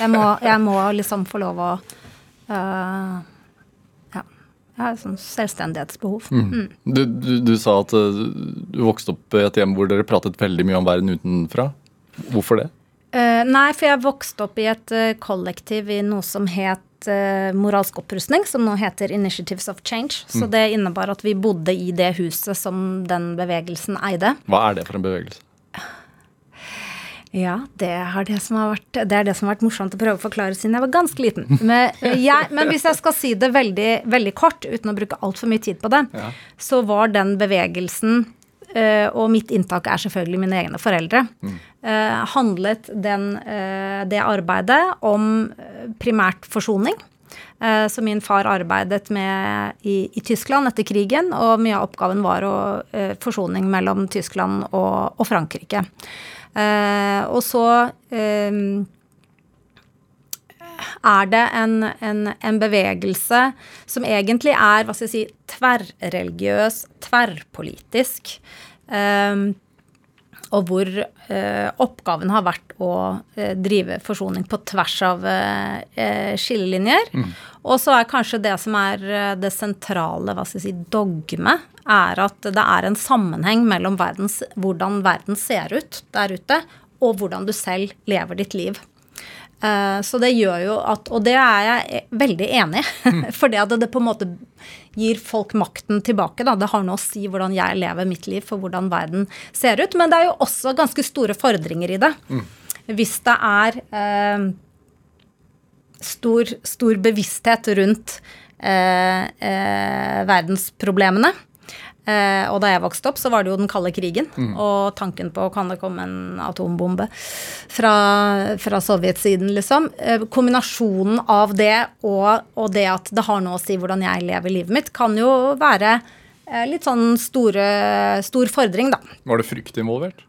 Jeg må, jeg må liksom få lov å uh, Ja. Jeg har et sånt selvstendighetsbehov. Mm. Mm. Du, du, du, sa at uh, du vokste opp i et hjem hvor dere pratet veldig mye om verden utenfra. Hvorfor det? Uh, nei, for jeg vokste opp i et kollektiv i noe som het uh, moralsk opprustning, som nå heter Initiatives of Change. Så mm. det innebar at vi bodde i det huset som den bevegelsen eide. Hva er det for en bevegelse? Ja, det, det, vært, det, er det som har vært morsomt å prøve å forklare siden jeg var ganske liten. Men, jeg, men hvis jeg skal si det veldig, veldig kort, uten å bruke altfor mye tid på det, ja. så var den bevegelsen og mitt inntak er selvfølgelig mine egne foreldre. Mm. Uh, handlet den, uh, det arbeidet om primært forsoning. Så min far arbeidet med i, i, Tyskland etter krigen, og mye av oppgaven var å, forsoning mellom Tyskland og, og Frankrike. og så er det en, en, en, bevegelse som egentlig er hva skal jeg si, tverrreligiøs, tverrpolitisk. Um, og hvor eh, oppgaven har vært å eh, drive forsoning på tvers av eh, skillelinjer. Mm. Og så er kanskje det som er det sentrale hva skal jeg si, dogmet, er at det er en sammenheng mellom verdens, hvordan verden ser ut der ute, og hvordan du selv lever ditt liv. Eh, så det gjør jo at Og det er jeg veldig enig i. For det at det på en måte gir folk makten tilbake. Da. Det har noe å si hvordan jeg lever mitt liv, for hvordan verden ser ut. Men det er jo også ganske store fordringer i det. Hvis det er eh, stor, stor bevissthet rundt eh, eh, verdensproblemene. Eh, og da jeg vokste opp, så var det jo den kalde krigen. Og tanken på kan det komme en atombombe fra, fra sovjetsiden, liksom. Eh, kombinasjonen av det og, og det at det har noe å si hvordan jeg lever livet mitt, kan jo være eh, litt sånn store, stor fordring, da. Var det frykt involvert?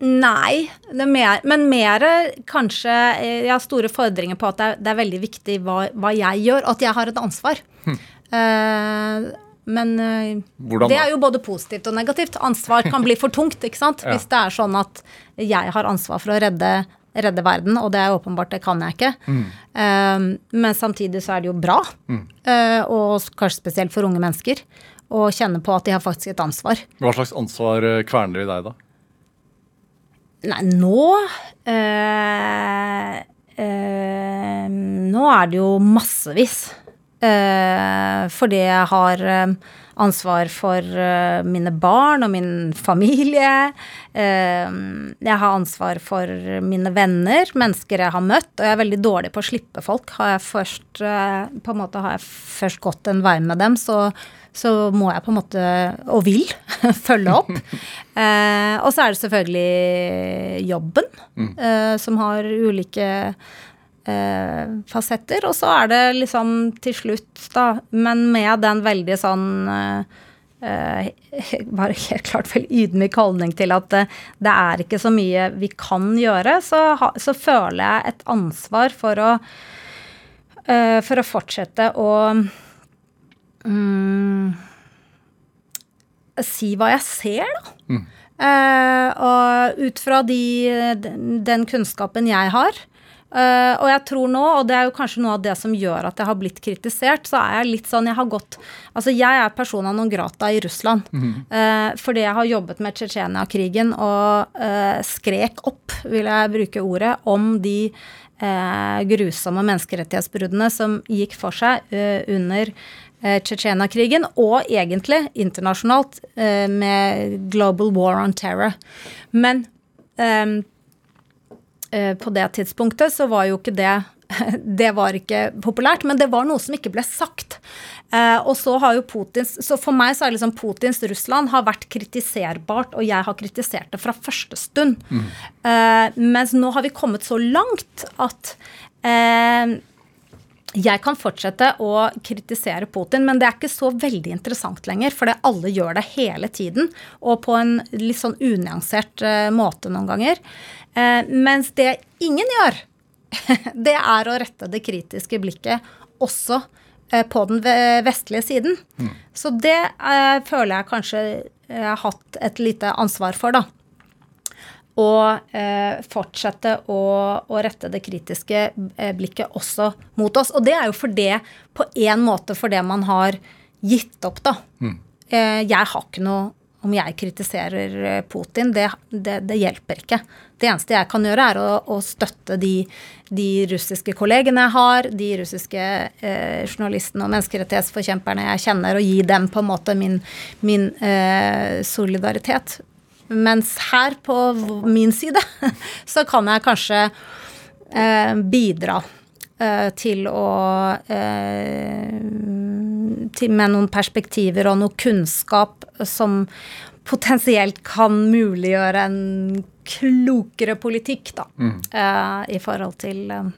Nei, det er mer, men mer kanskje eh, Jeg har store fordringer på at det er, det er veldig viktig hva, hva jeg gjør, og at jeg har et ansvar. Eh, men Hvordan det er jo både positivt og negativt. Ansvar kan bli for tungt, ikke sant. Ja. Hvis det er sånn at jeg har ansvar for å redde, redde verden, og det er åpenbart, det kan jeg ikke. Eh, men samtidig så er det jo bra, eh, og kanskje spesielt for unge mennesker, å kjenne på at de har faktisk et ansvar. Hva slags ansvar kverner i deg, da? Nei, nå øh, øh, Nå er det jo massevis. Eh, fordi jeg har eh, ansvar for eh, mine barn og min familie. Jeg har ansvar for mine venner, mennesker jeg har møtt. Og jeg er veldig dårlig på å slippe folk. Har jeg først, på en måte har jeg først gått en vei med dem, så, så må jeg på en måte, og vil, følge opp. Eh, og så er det selvfølgelig jobben, eh, som har ulike eh, fasetter. Og så er det liksom til slutt, da, men med den veldig sånn eh, eh, bare helt klart veldig ydmyk holdning til at eh, det er ikke så mye vi kan gjøre, så, ha, så føler jeg et ansvar for å eh, for å fortsette å mm, si hva jeg ser, da. Eh, og ut fra de, den, den kunnskapen jeg har. Eh, og jeg tror nå, og det er jo kanskje noe av det som gjør at jeg har blitt kritisert, så er jeg litt sånn Jeg har gått Altså, jeg er persona non grata i Russland. eh, fordi jeg har jobbet med Tsjetsjenia-krigen og uh, skrek opp, vil jeg bruke ordet, om de grusomme menneskerettighetsbruddene som gikk for seg under Tsjetsjenia-krigen, og egentlig internasjonalt med Global War on Terror. Men eh, på det tidspunktet så var jo ikke det det var ikke populært, men det var noe som ikke ble sagt. Eh, og så har jo Putins Så for meg så er liksom Putins Russland har vært kritiserbart, og jeg har kritisert det fra første stund. Eh, mens nå har vi kommet så langt at eh, jeg kan fortsette å kritisere Putin, men det er ikke så veldig interessant lenger, For alle gjør det hele tiden, og på en litt sånn unyansert eh, måte noen ganger. Eh, mens det ingen gjør, det er å rette det kritiske blikket også eh, på den vestlige siden. Så det føler jeg kanskje jeg har hatt et lite ansvar for, da og eh, fortsette å, å rette det kritiske eh, blikket også mot oss. Og det er jo for det, på en måte for det man har gitt opp, da. Eh, jeg har ikke noe om jeg kritiserer eh, Putin, det, det, det hjelper ikke. Det eneste jeg kan gjøre, er å, å støtte de, de russiske kollegene jeg har, de russiske eh, journalistene og menneskerettighetsforkjemperne jeg kjenner, og gi dem på en måte min, min eh, solidaritet. Mens her på min side så kan jeg kanskje eh, bidra eh, til å eh, til, Med noen perspektiver og noe kunnskap som potensielt kan muliggjøre en klokere politikk, da, eh, i forhold til eh,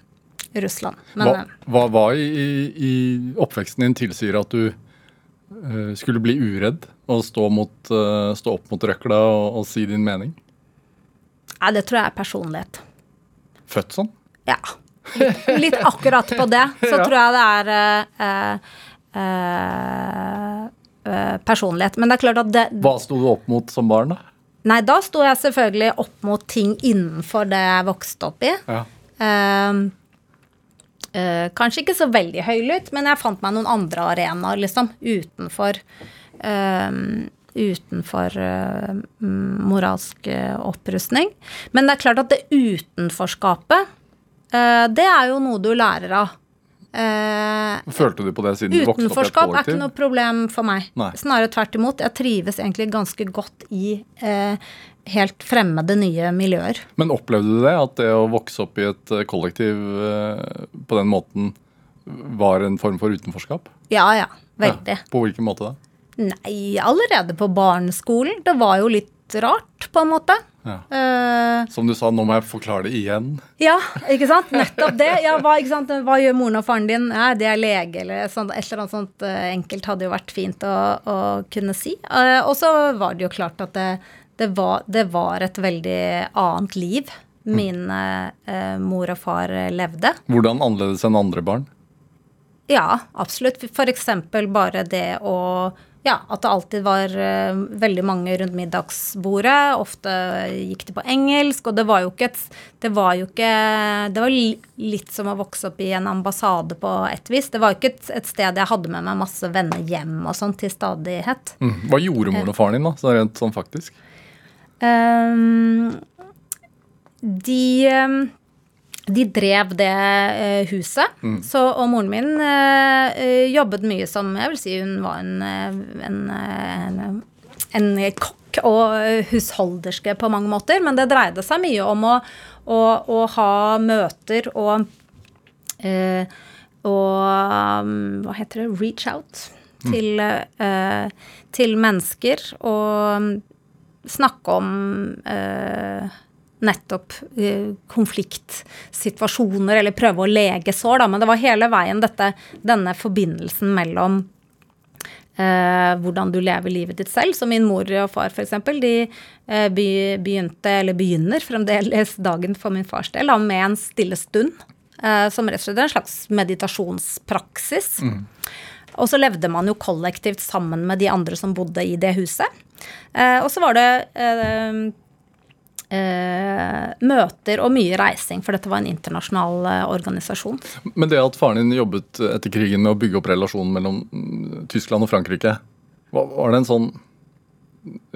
Russland. Men Hva, hva, hva i, i oppveksten din tilsier at du eh, skulle bli uredd og stå, mot, eh, stå opp mot røkla og, og si din mening? nei, det tror jeg er personlighet. Født sånn? Ja. Litt, litt akkurat på det. Så Ja. tror jeg det er eh, eh, personlighet. Men det er klart at det Hva sto du opp mot som barn, da? Nei, da sto jeg selvfølgelig opp mot ting innenfor det jeg vokste opp i. Ja. Eh, eh, kanskje ikke så veldig høylytt, men jeg fant meg noen andre arenaer, liksom, utenfor eh, utenfor mm, moralsk eh, opprustning. Men det er klart at det utenforskapet, uh, det er jo noe du lærer av. Følte du på det siden du vokste opp i et Utenforskap er ikke noe problem for meg. Nei. Snarere tvert imot. Jeg trives egentlig ganske godt i helt fremmede nye miljøer. Men opplevde du det, at det å vokse opp i et kollektiv på den måten var en form for utenforskap? Ja ja, veldig. Ja. På hvilken måte da? Nei, allerede på barneskolen. Det var jo litt rart, på en måte. Ja. Uh, Som du sa, nå må jeg forklare det igjen. ja, ikke sant? Nettopp det. Ja, hva, ikke sant? hva gjør moren og faren din? Ja, det er lege, eller sånt, et eller annet sånt eh, enkelt hadde jo vært fint å, å kunne si. Uh, og så var det jo klart at det, det, var, det var et veldig annet liv min uh, mor og far levde. Hvordan annerledes enn andre barn? Ja, absolutt. For eksempel bare det å Ja, at det alltid var eh, veldig mange rundt middagsbordet. Ofte gikk det på engelsk, og det var jo ikke et Det var jo ikke Det var li- litt som å vokse opp i en ambassade på et vis. Det var ikke et, et sted jeg hadde med meg masse venner hjem og sånn til stadighet. Mm. Hva gjorde moren og faren din, da? Så rent sånn faktisk? Um, de, ehm, de drev det huset. huset. Så, og moren min eh, eh, jobbet mye som Jeg vil si hun var en, eh, en, eh, en, en kokk og eh, husholderske på mange måter. Men det dreide seg mye om å, å, å ha møter og eh, og um, hva heter det? Reach out til, eh, til mennesker og snakke om eh, nettopp eh, konfliktsituasjoner, eller prøve å lege sår, da. Men det var hele veien dette, denne forbindelsen mellom eh, hvordan du lever livet ditt selv. Så min mor og far f.eks. de eh, begynte, eller begynner fremdeles dagen for min fars del, da, med en stille stund. Eh, som rett og slett er en slags meditasjonspraksis. Og så levde man jo kollektivt sammen med de andre som bodde i det huset. Eh, og så var det eh, møter og mye reising, for dette var en internasjonal eh, organisasjon. Men det at faren din jobbet etter krigen med å bygge opp relasjonen mellom mm, Tyskland og Frankrike, var, det en sånn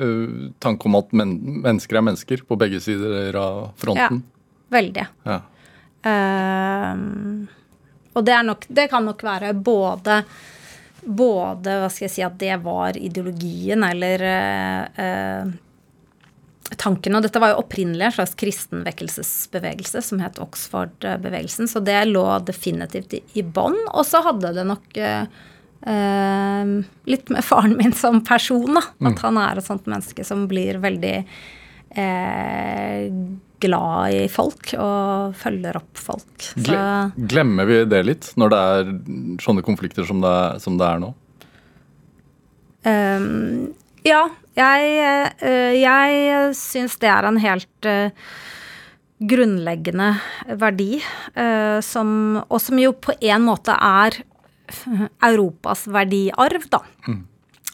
uh, tanke om at men, mennesker er mennesker på begge sider av fronten? Veldig. Ja. Eh, og det, nok, det kan nok være både både hva skal jeg si, at det var ideologien eller eh, eh, tanken. Og dette var jo opprinnelig en slags kristen vekkelsesbevegelse som het Oxford-bevegelsen. Så det lå definitivt i, i bånn. Og så hadde det nok eh, eh, litt med faren min som person, da. At han er et sånt menneske som blir veldig eh, glad i folk og følger opp folk. Så Glemmer vi det litt når det er sånne konflikter som det som det er nå? Um, ja, jeg, uh, jeg syns det er en helt eh, grunnleggende verdi, eh, som, og som jo på en måte er Europas verdiarv, da.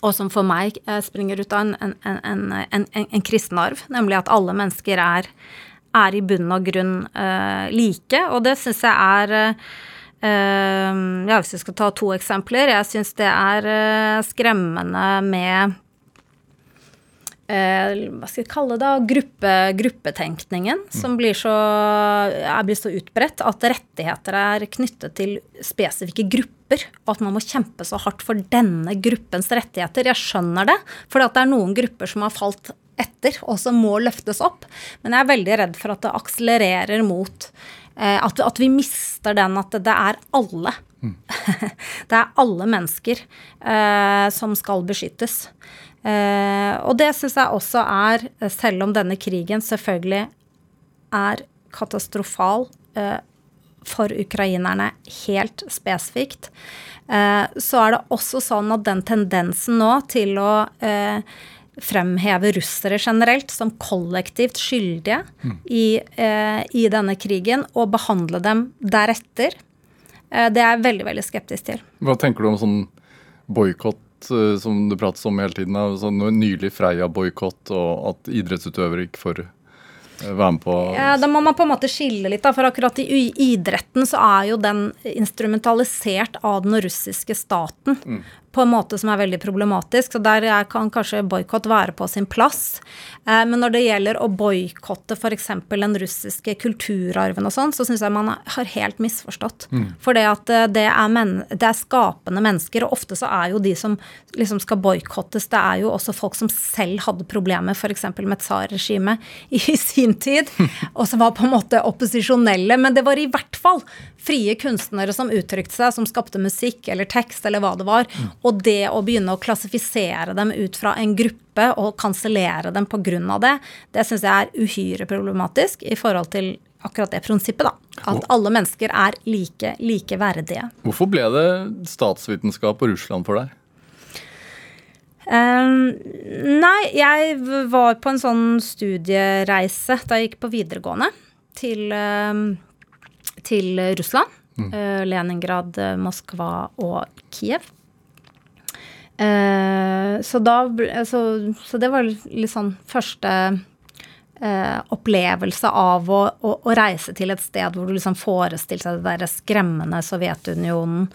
Og som for meg eh, springer ut av en, en, en, en, en, en kristen arv, nemlig at alle mennesker er, er i bunn og grunn uh, like. Og det syns jeg er eh, eh, Ja, hvis vi skal ta to eksempler. Jeg syns det er uh, skremmende med eh, hva skal jeg kalle det, da, gruppe, gruppetenkningen, som blir så, er blitt så utbredt at rettigheter er knyttet til spesifikke grupper, og at man må kjempe så hardt for denne gruppens rettigheter. Jeg skjønner det, for det er noen grupper som har falt etter, og som må løftes opp. Men jeg er veldig redd for at det akselererer mot eh, at, vi mister den at det er alle. Det er alle mennesker eh, som skal beskyttes. Eh, og det syns jeg også er, selv om denne krigen selvfølgelig er katastrofal eh, for ukrainerne helt spesifikt, eh, så er det også sånn at den tendensen nå til å eh, fremheve russere generelt som kollektivt skyldige i, eh, i denne krigen, og behandle dem deretter, det er jeg veldig, veldig skeptisk til. Hva tenker du om sånn boikott eh, som det prates om hele tiden? Sånn nylig Freia-boikott, og at idrettsutøvere ikke får eh, være med på Ja, da må man på en måte skille litt, da, for akkurat i idretten så er jo den instrumentalisert av den russiske staten på en måte som er veldig problematisk. Så der er- kan kanskje boikott være på sin plass. Eh, men når det gjelder å boikotte f.eks. den russiske kulturarven og sånn, så syns jeg man har helt misforstått. For det at eh, det er, det er skapende mennesker, og ofte så er jo de som liksom skal boikottes, det er jo også folk som selv hadde problemer f.eks. med tsarregimet i sin tid, og som var på en måte opposisjonelle. Men det var i hvert fall frie kunstnere som uttrykte seg, som skapte musikk eller tekst eller hva det var. Og det å begynne å klassifisere dem ut fra en gruppe og kansellere dem pga. det, det syns jeg er uhyre problematisk i forhold til akkurat det prinsippet, da. At alle mennesker er like, likeverdige. Hvorfor ble det statsvitenskap og Russland for deg? Um, nei, jeg var på en sånn studiereise da jeg gikk på videregående til, ehm, til Russland. Eh, Leningrad, eh, Moskva og Kiev. Eh, så da så, så det var litt sånn første eh, opplevelse av å, å, å reise til et sted hvor du liksom forestilte deg det der skremmende Sovjetunionen.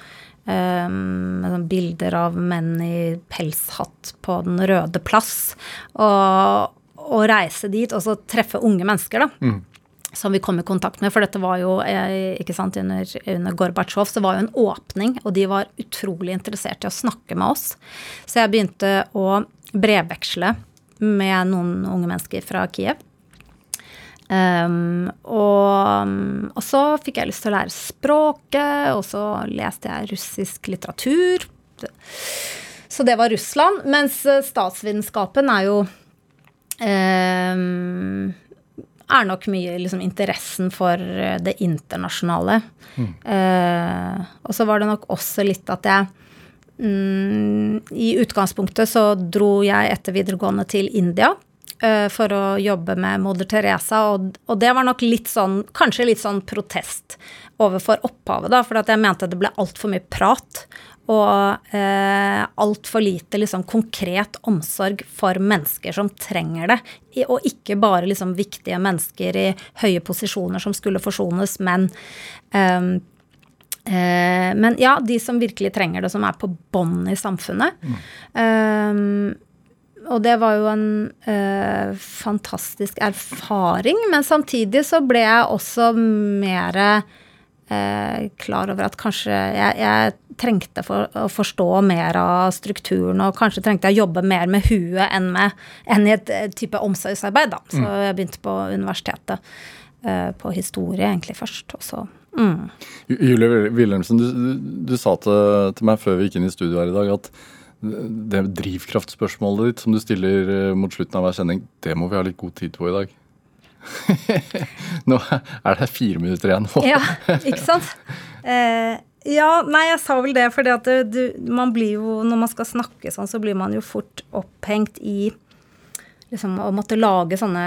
eh, med bilder av menn i pelshatt på Den røde plass. Og, og reise dit og så treffe unge mennesker, da. Som vi kom i kontakt med. For dette var jo eh, ikke sant, under, under Gorbatsjov så var jo en åpning, og de var utrolig interessert i å snakke med oss. Så jeg begynte å brevveksle med noen unge mennesker fra Kiev. Um, og, og så fikk jeg lyst til å lære språket, og så leste jeg russisk litteratur. Så det var Russland. Mens eh, statsvitenskapen er jo um, er nok mye liksom, interessen for eh, det internasjonale. Eh, og så var det nok også litt at jeg mm, I utgangspunktet så dro jeg etter videregående til India eh, for å jobbe med moder Teresa, og, og det var nok litt sånn Kanskje litt sånn protest overfor opphavet, da, for at jeg mente det ble altfor mye prat. Og eh, altfor lite liksom, konkret omsorg for mennesker som trenger det. Og ikke bare liksom, viktige mennesker i høye posisjoner som skulle forsones, men ehm, eh, Men ja, de som virkelig trenger det, som er på bånn i samfunnet. Ehm, og det var jo en eh, fantastisk erfaring, men samtidig så ble jeg også mer eh, klar over at kanskje jeg, jeg trengte for, å forstå mer av strukturen, og kanskje trengte jeg å jobbe mer med huet enn, med, enn i et eh, type omsorgsarbeid, da. Så jeg begynte på universitetet eh, på historie egentlig først, og så mm. Julie Wilhelmsen, du, du, du sa til, til meg før vi gikk inn i studio her i dag, at det drivkraftspørsmålet ditt som du stiller eh, mot slutten av hver sending, det må vi ha litt god tid på i dag. Nå er det fire minutter igjen. Ja, ikke sant? Eh, ja, nei, jeg sa vel det, det, du, man blir jo Når man skal snakke sånn, så blir man jo fort opphengt i liksom å måtte lage sånne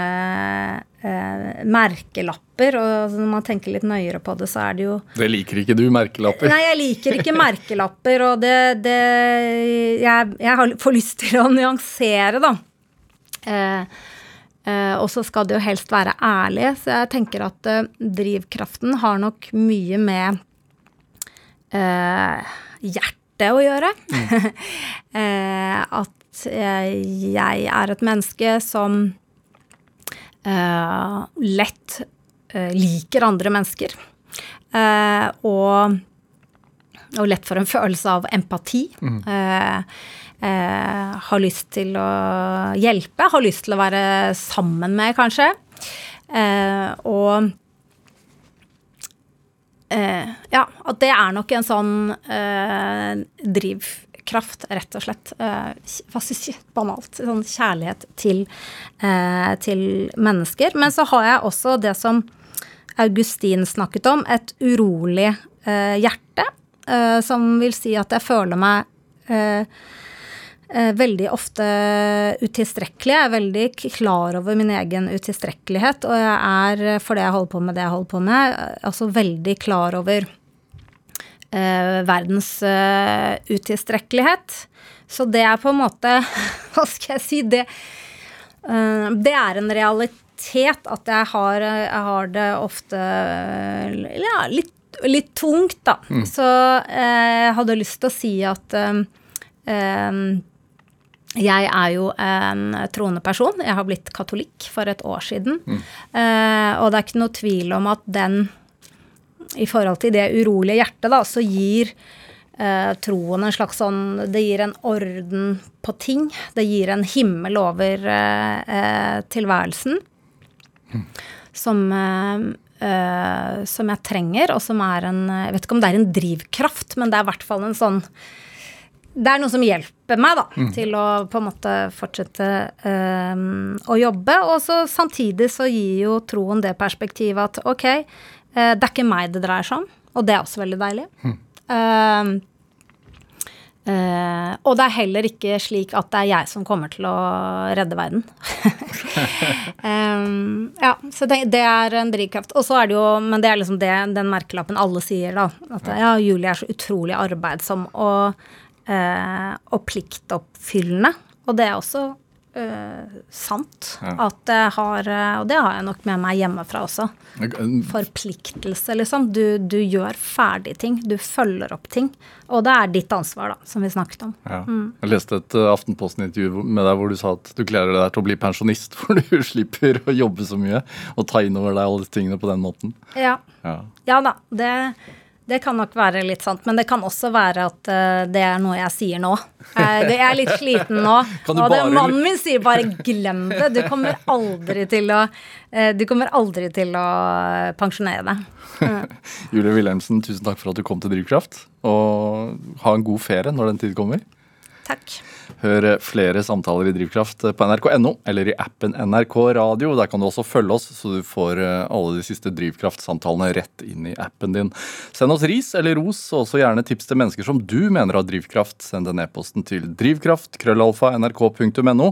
eh, merkelapper. Og altså, når man tenker litt nøyere på det, så er det jo Det liker ikke du, merkelapper. Nei, jeg liker ikke merkelapper, og det, det jeg, jeg har, får lyst til å nyansere, da. Eh, eh, og så skal det jo helst være ærlig, så jeg tenker at eh, drivkraften har nok mye med eh, hjerte å gjøre. eh, at jeg er et menneske som eh, lett eh, liker andre mennesker. Eh, og, og lett for en følelse av empati. Eh, eh, har lyst til å hjelpe, har lyst til å være sammen med, kanskje. Eh, og eh, ja, at det er nok en sånn eh, drivkraft, rett og slett. Eh? Banalt. Sånn kjærlighet til, eh, til mennesker. Men så har jeg også det som Augustin snakket om, et urolig eh, hjerte. Eh, som vil si at jeg føler meg veldig ofte utilstrekkelig. Jeg er veldig klar over min egen utilstrekkelighet, og jeg er, eh, for det jeg holder på med det jeg holder på med, eh, altså veldig klar over eh, verdens eh, utilstrekkelighet. Så det er på en måte Hva skal jeg si? Det, eh, det er en realitet at jeg har, jeg har det ofte ja, litt, litt tungt, da. Så eh, jeg hadde lyst til å si at eh, eh, jeg er jo en troende person. Jeg har blitt katolikk for et år siden. Eh, og det er ikke noe tvil om at den, i forhold til det urolige hjertet, da, så gir eh, troen en slags sånn Det gir en orden på ting. Det gir en himmel over eh, tilværelsen tilværelsen. Som eh, eh, som jeg trenger, og som er en Jeg vet ikke om det er en drivkraft, men det er i hvert fall en sånn det er noe som hjelper meg da, til å på en måte fortsette um, å jobbe. Og så samtidig så gir jo troen det perspektivet at ok, uh, det er ikke meg det dreier seg om, og det er også veldig deilig. Eh, uh, og det er heller ikke slik at det er jeg som kommer til å redde verden. Um, ja, så det, det er en drivkraft. Og så er det jo, men det er liksom det, den merkelappen alle sier, da. At ja, Julie er så utrolig arbeidsom og, eh, og pliktoppfyllende. Og det er også eh, sant. Ja. At det har eh, Og det har jeg nok med meg hjemmefra også. Forpliktelse, liksom. Du, du gjør ferdig ting. Du følger opp ting. Og det er ditt ansvar, da, som vi snakket om. Ja. Jeg leste et uh, Aftenposten-intervju med deg hvor du sa at du gleder deg til å bli pensjonist, for du slipper å jobbe så mye og ta inn over deg alle tingene på den måten. Ja. Ja. Ja da, det, det kan nok være litt sant. Men det kan også være at eh, det er noe jeg sier nå. Eh, jeg er litt sliten nå. Og det, mannen min sier bare 'glem det'. Du kommer aldri til å eh, aldri til å pensjonere deg. Julie Wilhelmsen, tusen takk for at du kom til Drivkraft. Og ha en god ferie når den tid kommer. Takk. Hør flere samtaler i Drivkraft på nrk.no eller i appen NRK Radio. Der kan du også følge oss, så du får eh, alle de siste Drivkraft-samtalene rett inn i appen din. Send oss ris eller ros, og også gjerne tips til mennesker som du mener har drivkraft. Send den e-posten til drivkraft.krøllalfa.nrk.no.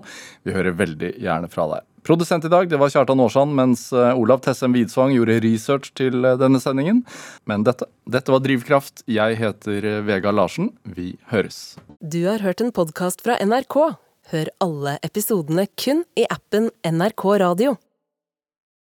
Vi hører veldig gjerne fra deg. Produsent i dag det var Kjartan Aarsand, mens eh, Olav Tessem Widsvang gjorde research til eh, denne sendingen. Men dette, dette var Drivkraft. Jeg heter Vega Vegard Larsen. Vi høres. Du har hørt en podkast fra NRK. Hør alle episodene kun i appen NRK Radio.